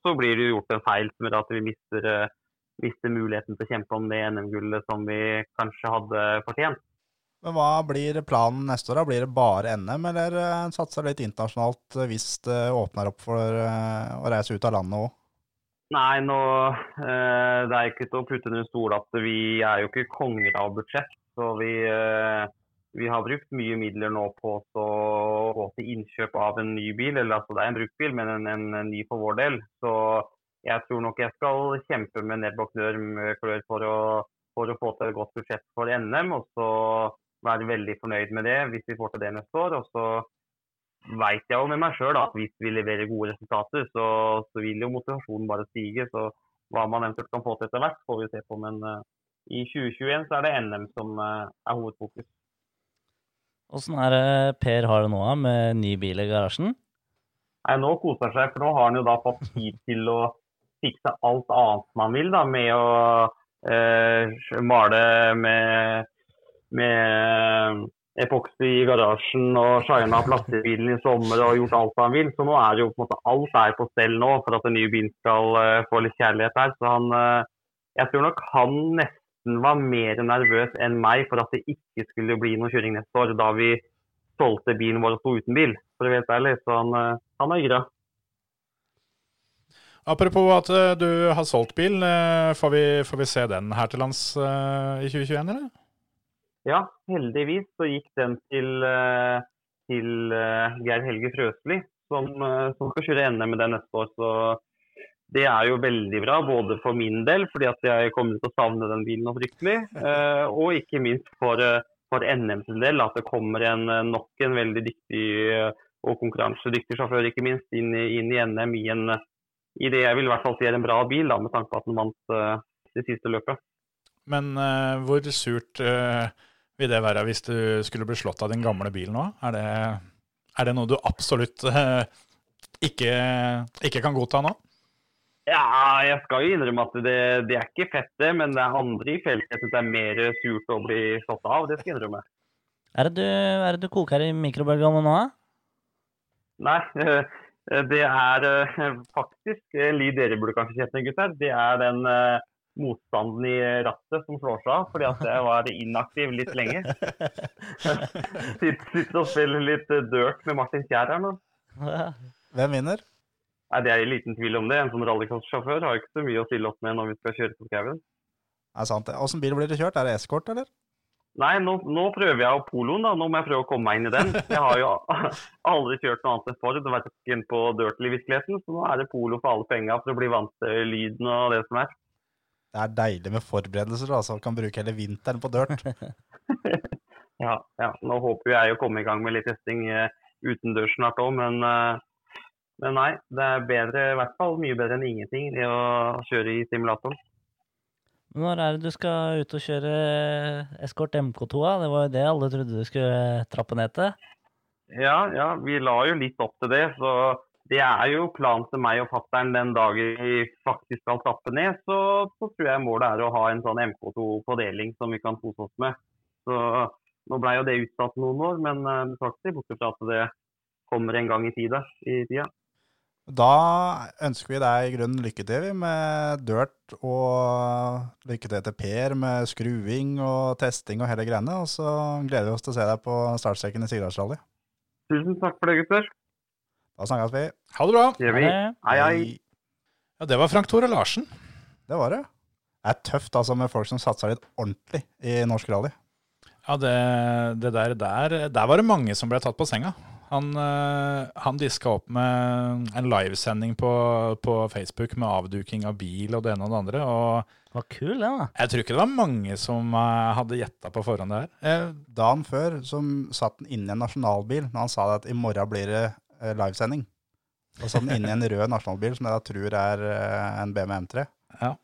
S5: så, blir det jo gjort en feil som gjør at vi mister mister muligheten til å kjempe om det NM-gullet som vi kanskje hadde fortjent.
S2: Men Hva blir planen neste år? Blir det bare NM, eller satser litt internasjonalt hvis det åpner opp for å reise ut av landet òg?
S5: Nei, nå, uh, det er ikke til å putte under stol at vi er jo ikke konger av budsjett. Så vi, vi har brukt mye midler nå på å gå til innkjøp av en ny bil. Eller altså det er en bruktbil, men en, en, en ny for vår del. Så jeg tror nok jeg skal kjempe med nebb og klør for å, for å få til et godt budsjett for NM. Og så være veldig fornøyd med det hvis vi får til det neste år. Og så veit jeg jo med meg sjøl at hvis vi leverer gode resultater, så, så, vil jo motivasjonen bare stige. Så hva man eventuelt kan få til etter hvert, får vi se på. Men uh, i 2021 så er det NM som uh, er hovedfokus.
S3: Åssen er det Per har det nå med ny bil i garasjen?
S5: Nei, Nå koser han seg, for nå har han jo da fått tid til å fikse alt annet man vil, da, med å eh, male med, med epoksy i garasjen og shina plastibilen i sommer og gjort alt han vil. Så nå er jo på en måte alt er på stell nå for at den nye bilen skal uh, få litt kjærlighet her. Så han, uh, jeg tror nok han nesten var mer nervøs enn meg for at det ikke skulle bli noe kjøring neste år, da vi solgte bilen vår og sto uten bil. For å være helt ærlig. Så han, uh, han er gira.
S1: Apropos at du har solgt bil, får, vi, får, vi, se den her til lands i 2021, eller?
S5: Ja, heldigvis så gikk den til, til Geir Helge Frøsli, som, som, skal kjøre NM med den neste år. Så det er jo veldig bra, både for min del, fordi at jeg kommer til å savne den bilen og fryktelig, og ikke minst for, for NM sin del, at det kommer en, nok en veldig dyktig og konkurransedyktig sjåfør ikke minst inn inn i NM i en i det jeg vil i hvert fall si er en bra bil, da, med tanke på at den vant uh, det siste løpet.
S1: Men uh, hvor surt uh, vil det være hvis du skulle bli slått av din gamle bil nå? Er det, er det noe du absolutt ikke, ikke, kan godta nå?
S5: Ja, jeg skal jo innrømme at det, det er ikke fett, det. Men det er andre i feltet jeg syns det er mer surt å bli slått av. Det skal jeg innrømme.
S3: Er det du, er det du koker i mikrobølgeovnen nå, da?
S5: Nei, Eh, det er eh, faktisk en lyd dere burde kanskje kjenne, gutter. Det er den, eh, motstanden i rattet som slår seg av, fordi at jeg var inaktiv litt lenge. Sitter, sitter og spiller litt eh, dirt med Martin Kjær her nå.
S2: Hvem vinner?
S5: Nei, Det er i liten tvil om det. En som rallycross-sjåfør har ikke så mye å stille opp med når vi skal kjøre på skauen.
S2: Er sant? det? Åssen bil blir det kjørt? Er det eskort, eller?
S5: Nei, nå, nå prøver jeg poloen, da. Nå må jeg prøve å komme meg inn i den. Jeg har jo aldri kjørt noe annet enn Ford og vært på dirty i virkeligheten, så nå er det polo for alle penga for å bli vant til lyden og det som er.
S2: Det er deilig med forberedelser, da, så man Kan bruke hele vinteren på dirt.
S5: Ja, ja. Nå håper jeg å komme i gang med litt testing eh, utendørs snart òg, men, eh, men nei. Det er bedre, i hvert fall mye bedre enn ingenting det å kjøre i simulatoren.
S3: Når er det du skal ut og kjøre Escort MK2? Det var jo det alle trodde du skulle trappe ned til.
S5: Ja, ja, vi la jo litt opp til det. Så det er jo planen til meg og fatter'n den dagen vi faktisk skal trappe ned. Så, så tror jeg målet er å ha en sånn MK2-fordeling som vi kan kose oss med. Så nå ble jo det utsatt noen år, men faktisk, bortsett tar ikke bort fra at det kommer en gang i tida. I tida.
S2: Da ønsker vi deg i grunnen lykke til med dirt, og lykke til til Per med skruing og testing og hele greiene. Og så gleder vi oss til å se deg på startstreken i Sigdalsrally.
S5: Tusen takk for det, gutter.
S2: Da snakkes vi.
S1: Ha det bra.
S5: Det gjør vi. Hei, hei.
S1: Ja, det var Frank Tore Larsen.
S2: Det var det. Det er tøft altså med folk som satser litt ordentlig i norsk rally.
S1: Ja, det, det der, der Der var det mange som ble tatt på senga. Han, eh, han diska opp med en livesending på, på Facebook med avduking av bil og det ene og det andre. Og
S3: Var kul, det da.
S1: jeg tror ikke det var mange som eh, hadde gjetta på forhånd det her. Eh,
S2: Dagen før som satt han inne i en nasjonalbil når han sa det at i morgen blir det livesending. Og sånn inni en rød nasjonalbil som jeg da tror er eh, en BMW M3.
S1: Ja.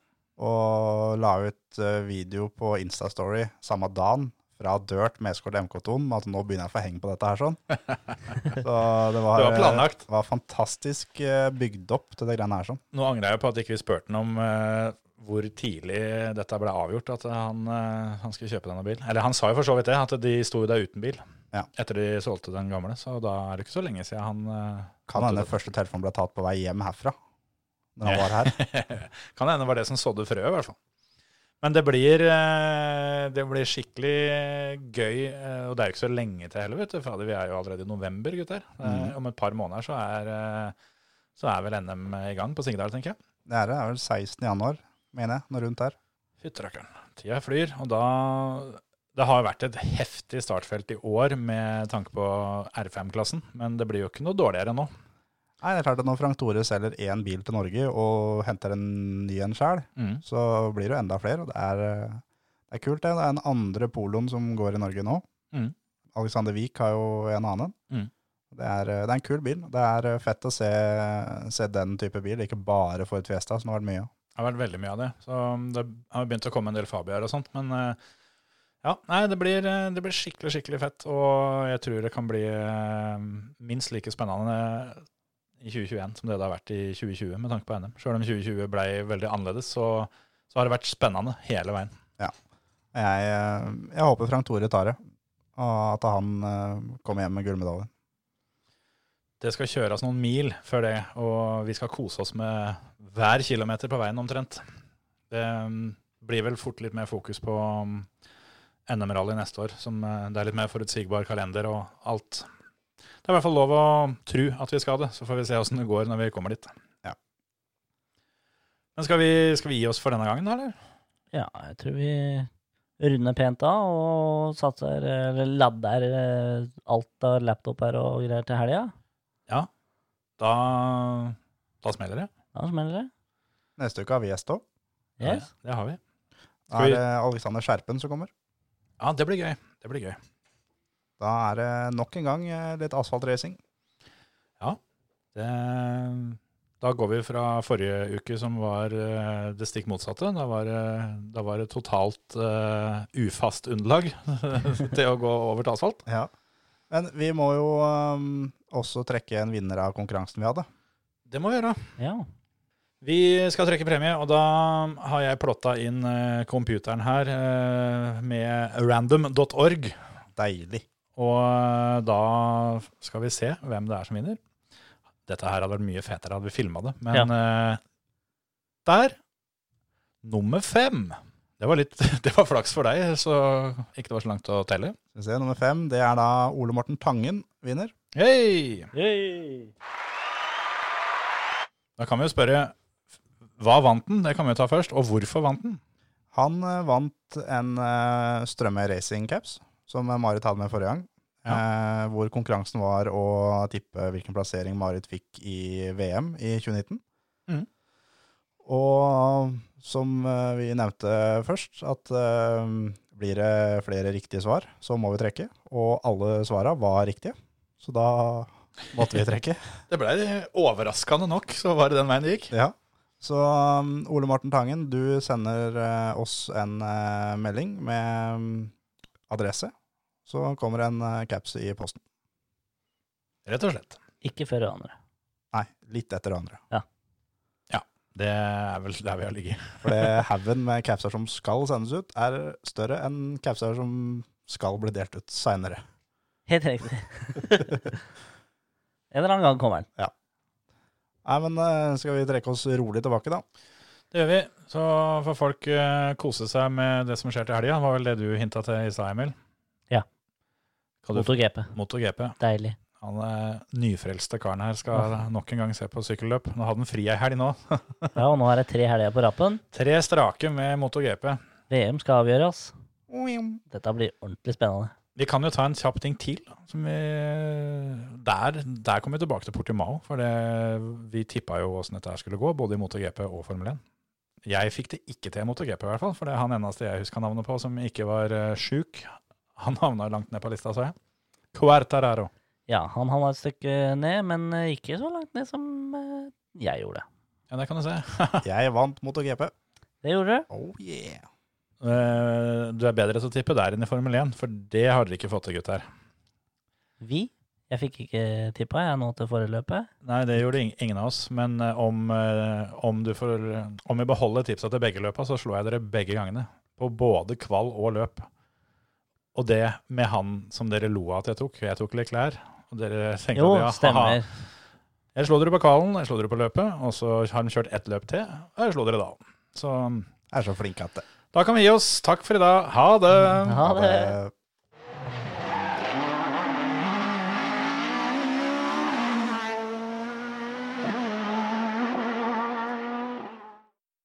S2: Og la ut eh, video på Instastory samme dagen fra Dirt med Escort MK2 om at nå begynner jeg å få heng på dette her sånn. Så det var,
S1: Det var planlagt.
S2: Det var fantastisk eh, bygd opp til det greiene her sånn.
S1: Nå angrer jeg på at ikke vi spurte ham om eh, hvor tidlig dette ble avgjort, at han, eh, han skulle kjøpe denne bilen. Eller han sa jo for så vidt det, at de sto jo der uten bil
S2: Ja.
S1: etter de solgte den gamle. Så da er det ikke så lenge siden han eh,
S2: Kan hende første telefonen ble tatt på vei hjem herfra. Når han var her.
S1: kan hende det var det som sådde frøet, i hvert fall. Men det blir, eh, det blir skikkelig gøy, og det er jo ikke så lenge til heller, vet du. Fader, vi er jo allerede i november, gutter.
S2: Mhm.
S1: Om et par måneder så er, så er vel NM i gang på Sigdal, tenker jeg.
S2: Det er det. Det er vel 16. januar, mener jeg, noe rundt der.
S1: Fytterakkeren. Tida flyr, og da Det har jo vært et heftig startfelt i år med tanke på R5-klassen, men det blir jo ikke noe dårligere nå.
S2: Nei, det er klart at Når Frank Tore selger én bil til Norge og henter en ny en sjøl,
S1: Mm.
S2: så blir det jo enda flere. og Det er, det er kult. Det Det er en andre poloen som går i Norge nå.
S1: Mm.
S2: Alexander Wiik har jo en annen.
S1: Mm.
S2: Det, er, det er en kul bil. Det er fett å se, se den type bil, ikke bare Ford Fiesta, som det har vært mye av.
S1: Det har vært veldig mye av det. Så det har begynt å komme en del Fabiaer og sånt. Men eh, ja, nei, det blir, eh, det blir skikkelig, skikkelig fett. Og jeg tror det kan bli eh, minst like spennende i 2021 som det det har vært i 2020 med tanke på NM. Sjøl om 2020 ble veldig annerledes, så, så har det vært spennende hele veien.
S2: Jeg, eh, jeg håper Frank Tore tar det, og at han kommer hjem med gullmedalje.
S1: Det skal kjøres noen mil før det, og vi skal kose oss med hver kilometer på veien omtrent. Det mm, blir vel fort litt mer fokus på mm, NM-rally neste år, som eh, det er litt mer forutsigbar kalender og alt. Det er i hvert fall lov å tro at vi skal det, så får vi se åssen det går når vi kommer dit.
S2: Ja.
S1: Men skal vi, skal vi gi oss for denne gangen, da, eller?
S3: Ja, jeg tror vi runder pent av og satser, eller ladder eh, alt av laptoper og greier til helga.
S1: Da, da smeller det.
S3: Da smeller det.
S2: Neste uke har vi gjest òg.
S3: Yes.
S1: Ja, det har vi.
S2: Da er det Alexander Skjerpen som kommer.
S1: Ja, det blir gøy. Det blir gøy.
S2: Da er det nok en gang eh, litt asfaltracing.
S1: Det, da går vi fra forrige uke, som var eh, det stikk motsatte. Da var, det- da var det totalt uh, ufast underlag til å gå over til asfalt.
S2: Ja. Men vi må jo um, også trekke en vinner av konkurransen vi hadde.
S1: Det må vi gjøre.
S3: Ja.
S1: Vi skal trekke premie, og da har jeg plotta inn eh, computeren her eh, med random.org.
S2: Deilig.
S1: Og eh, da skal vi se hvem det er som vinner. Dette her hadde vært mye fetere hadde vi filma det, men eh, der Nummer fem. Det var, litt, det var flaks for deg, så ikke det var så langt å telle.
S2: Skal vi se, Nummer fem, det er da Ole Morten Tangen vinner.
S1: Hei! Da kan vi jo spørre hva vant den? Det kan vi jo ta først. Og hvorfor vant den?
S2: Han eh, vant en uh, Strømme Racing Caps, som Marit hadde med forrige gang. Eh, hvor konkurransen var å tippe hvilken plassering Marit fikk i VM i 2019.
S1: Mm.
S2: Og som eh, vi nevnte først, at eh, blir det flere riktige svar, så må vi trekke. Og alle svara var riktige, så da måtte vi trekke.
S1: Det ble overraskende nok, så var det den veien det gikk.
S2: Ja. Så um, Ole Morten Tangen, du sender eh, oss en eh, melding med um, adresse. Så kommer en uh, caps i posten.
S1: Rett og slett.
S3: Ikke før det andre.
S2: Nei, litt etter det andre. Ja. ja.
S1: Det er vel der vi har ligget.
S2: For det haugen med capser som skal sendes ut, er større enn capser som skal bli delt ut seinere.
S3: Helt riktig. en eller annen gang kommer den.
S2: Nei, men uh, skal vi trekke oss rolig tilbake, da?
S1: Det gjør vi. Så får folk eh, kose seg med det som skjer til helga. Det var vel det du hinta til i stad, Emil?
S3: Ja.
S1: Kan du
S3: MotoGP.
S1: MotoGP.
S3: Deilig.
S1: Han er nyfrelste karen her skal nok en gang se på sykkelløp. Nå hadde han fri ei helg nå.
S3: Ja, og nå er det tre helger på rappen.
S1: Tre strake med MotoGP.
S3: VM skal avgjøres. Dette blir ordentlig spennende.
S1: Vi kan jo ta en kjapp ting til. Som vi, der, der kommer vi tilbake til Portimao. For det, vi tippa jo åssen dette skulle gå, både i MotoGP og Formel 1. Jeg fikk det ikke til i MotoGP, i hvert fall. For det er han eneste jeg husker navnet på som ikke var uh, sjuk. Han havna langt ned på lista, så jeg. Quartararo.
S3: Ja, han havna et stykke ned, men eh, ikke så langt ned som eh, jeg gjorde.
S1: Ja, det kan du se.
S2: Jeg vant MotoGP.
S3: Det gjorde du.
S2: Oh yeah.
S1: Eh, du er bedre til å tippe der enn i Formel 1, for det har dere ikke fått til, gutter.
S3: Vi. Jeg fikk ikke tippa jeg nå til foreløpet.
S1: Nei, det gjorde ingen av oss. Men eh, om, eh, om, du får, om vi beholder tipsa til begge løpa, så slår jeg dere begge gangene. På både kvall og løp. Og det med han som dere lo av at jeg tok. Jeg tok litt klær. Og dere tenkte
S3: Jo,
S1: at ja, haha.
S3: stemmer.
S1: Jeg slo dere på kvallen, jeg slo dere på løpet, og så har han kjørt ett løp til, og jeg slo dere da. Så
S2: Jeg er så flink at det.
S1: Da kan vi gi oss. Takk for i dag. Ha det!
S3: Ha det.
S2: det.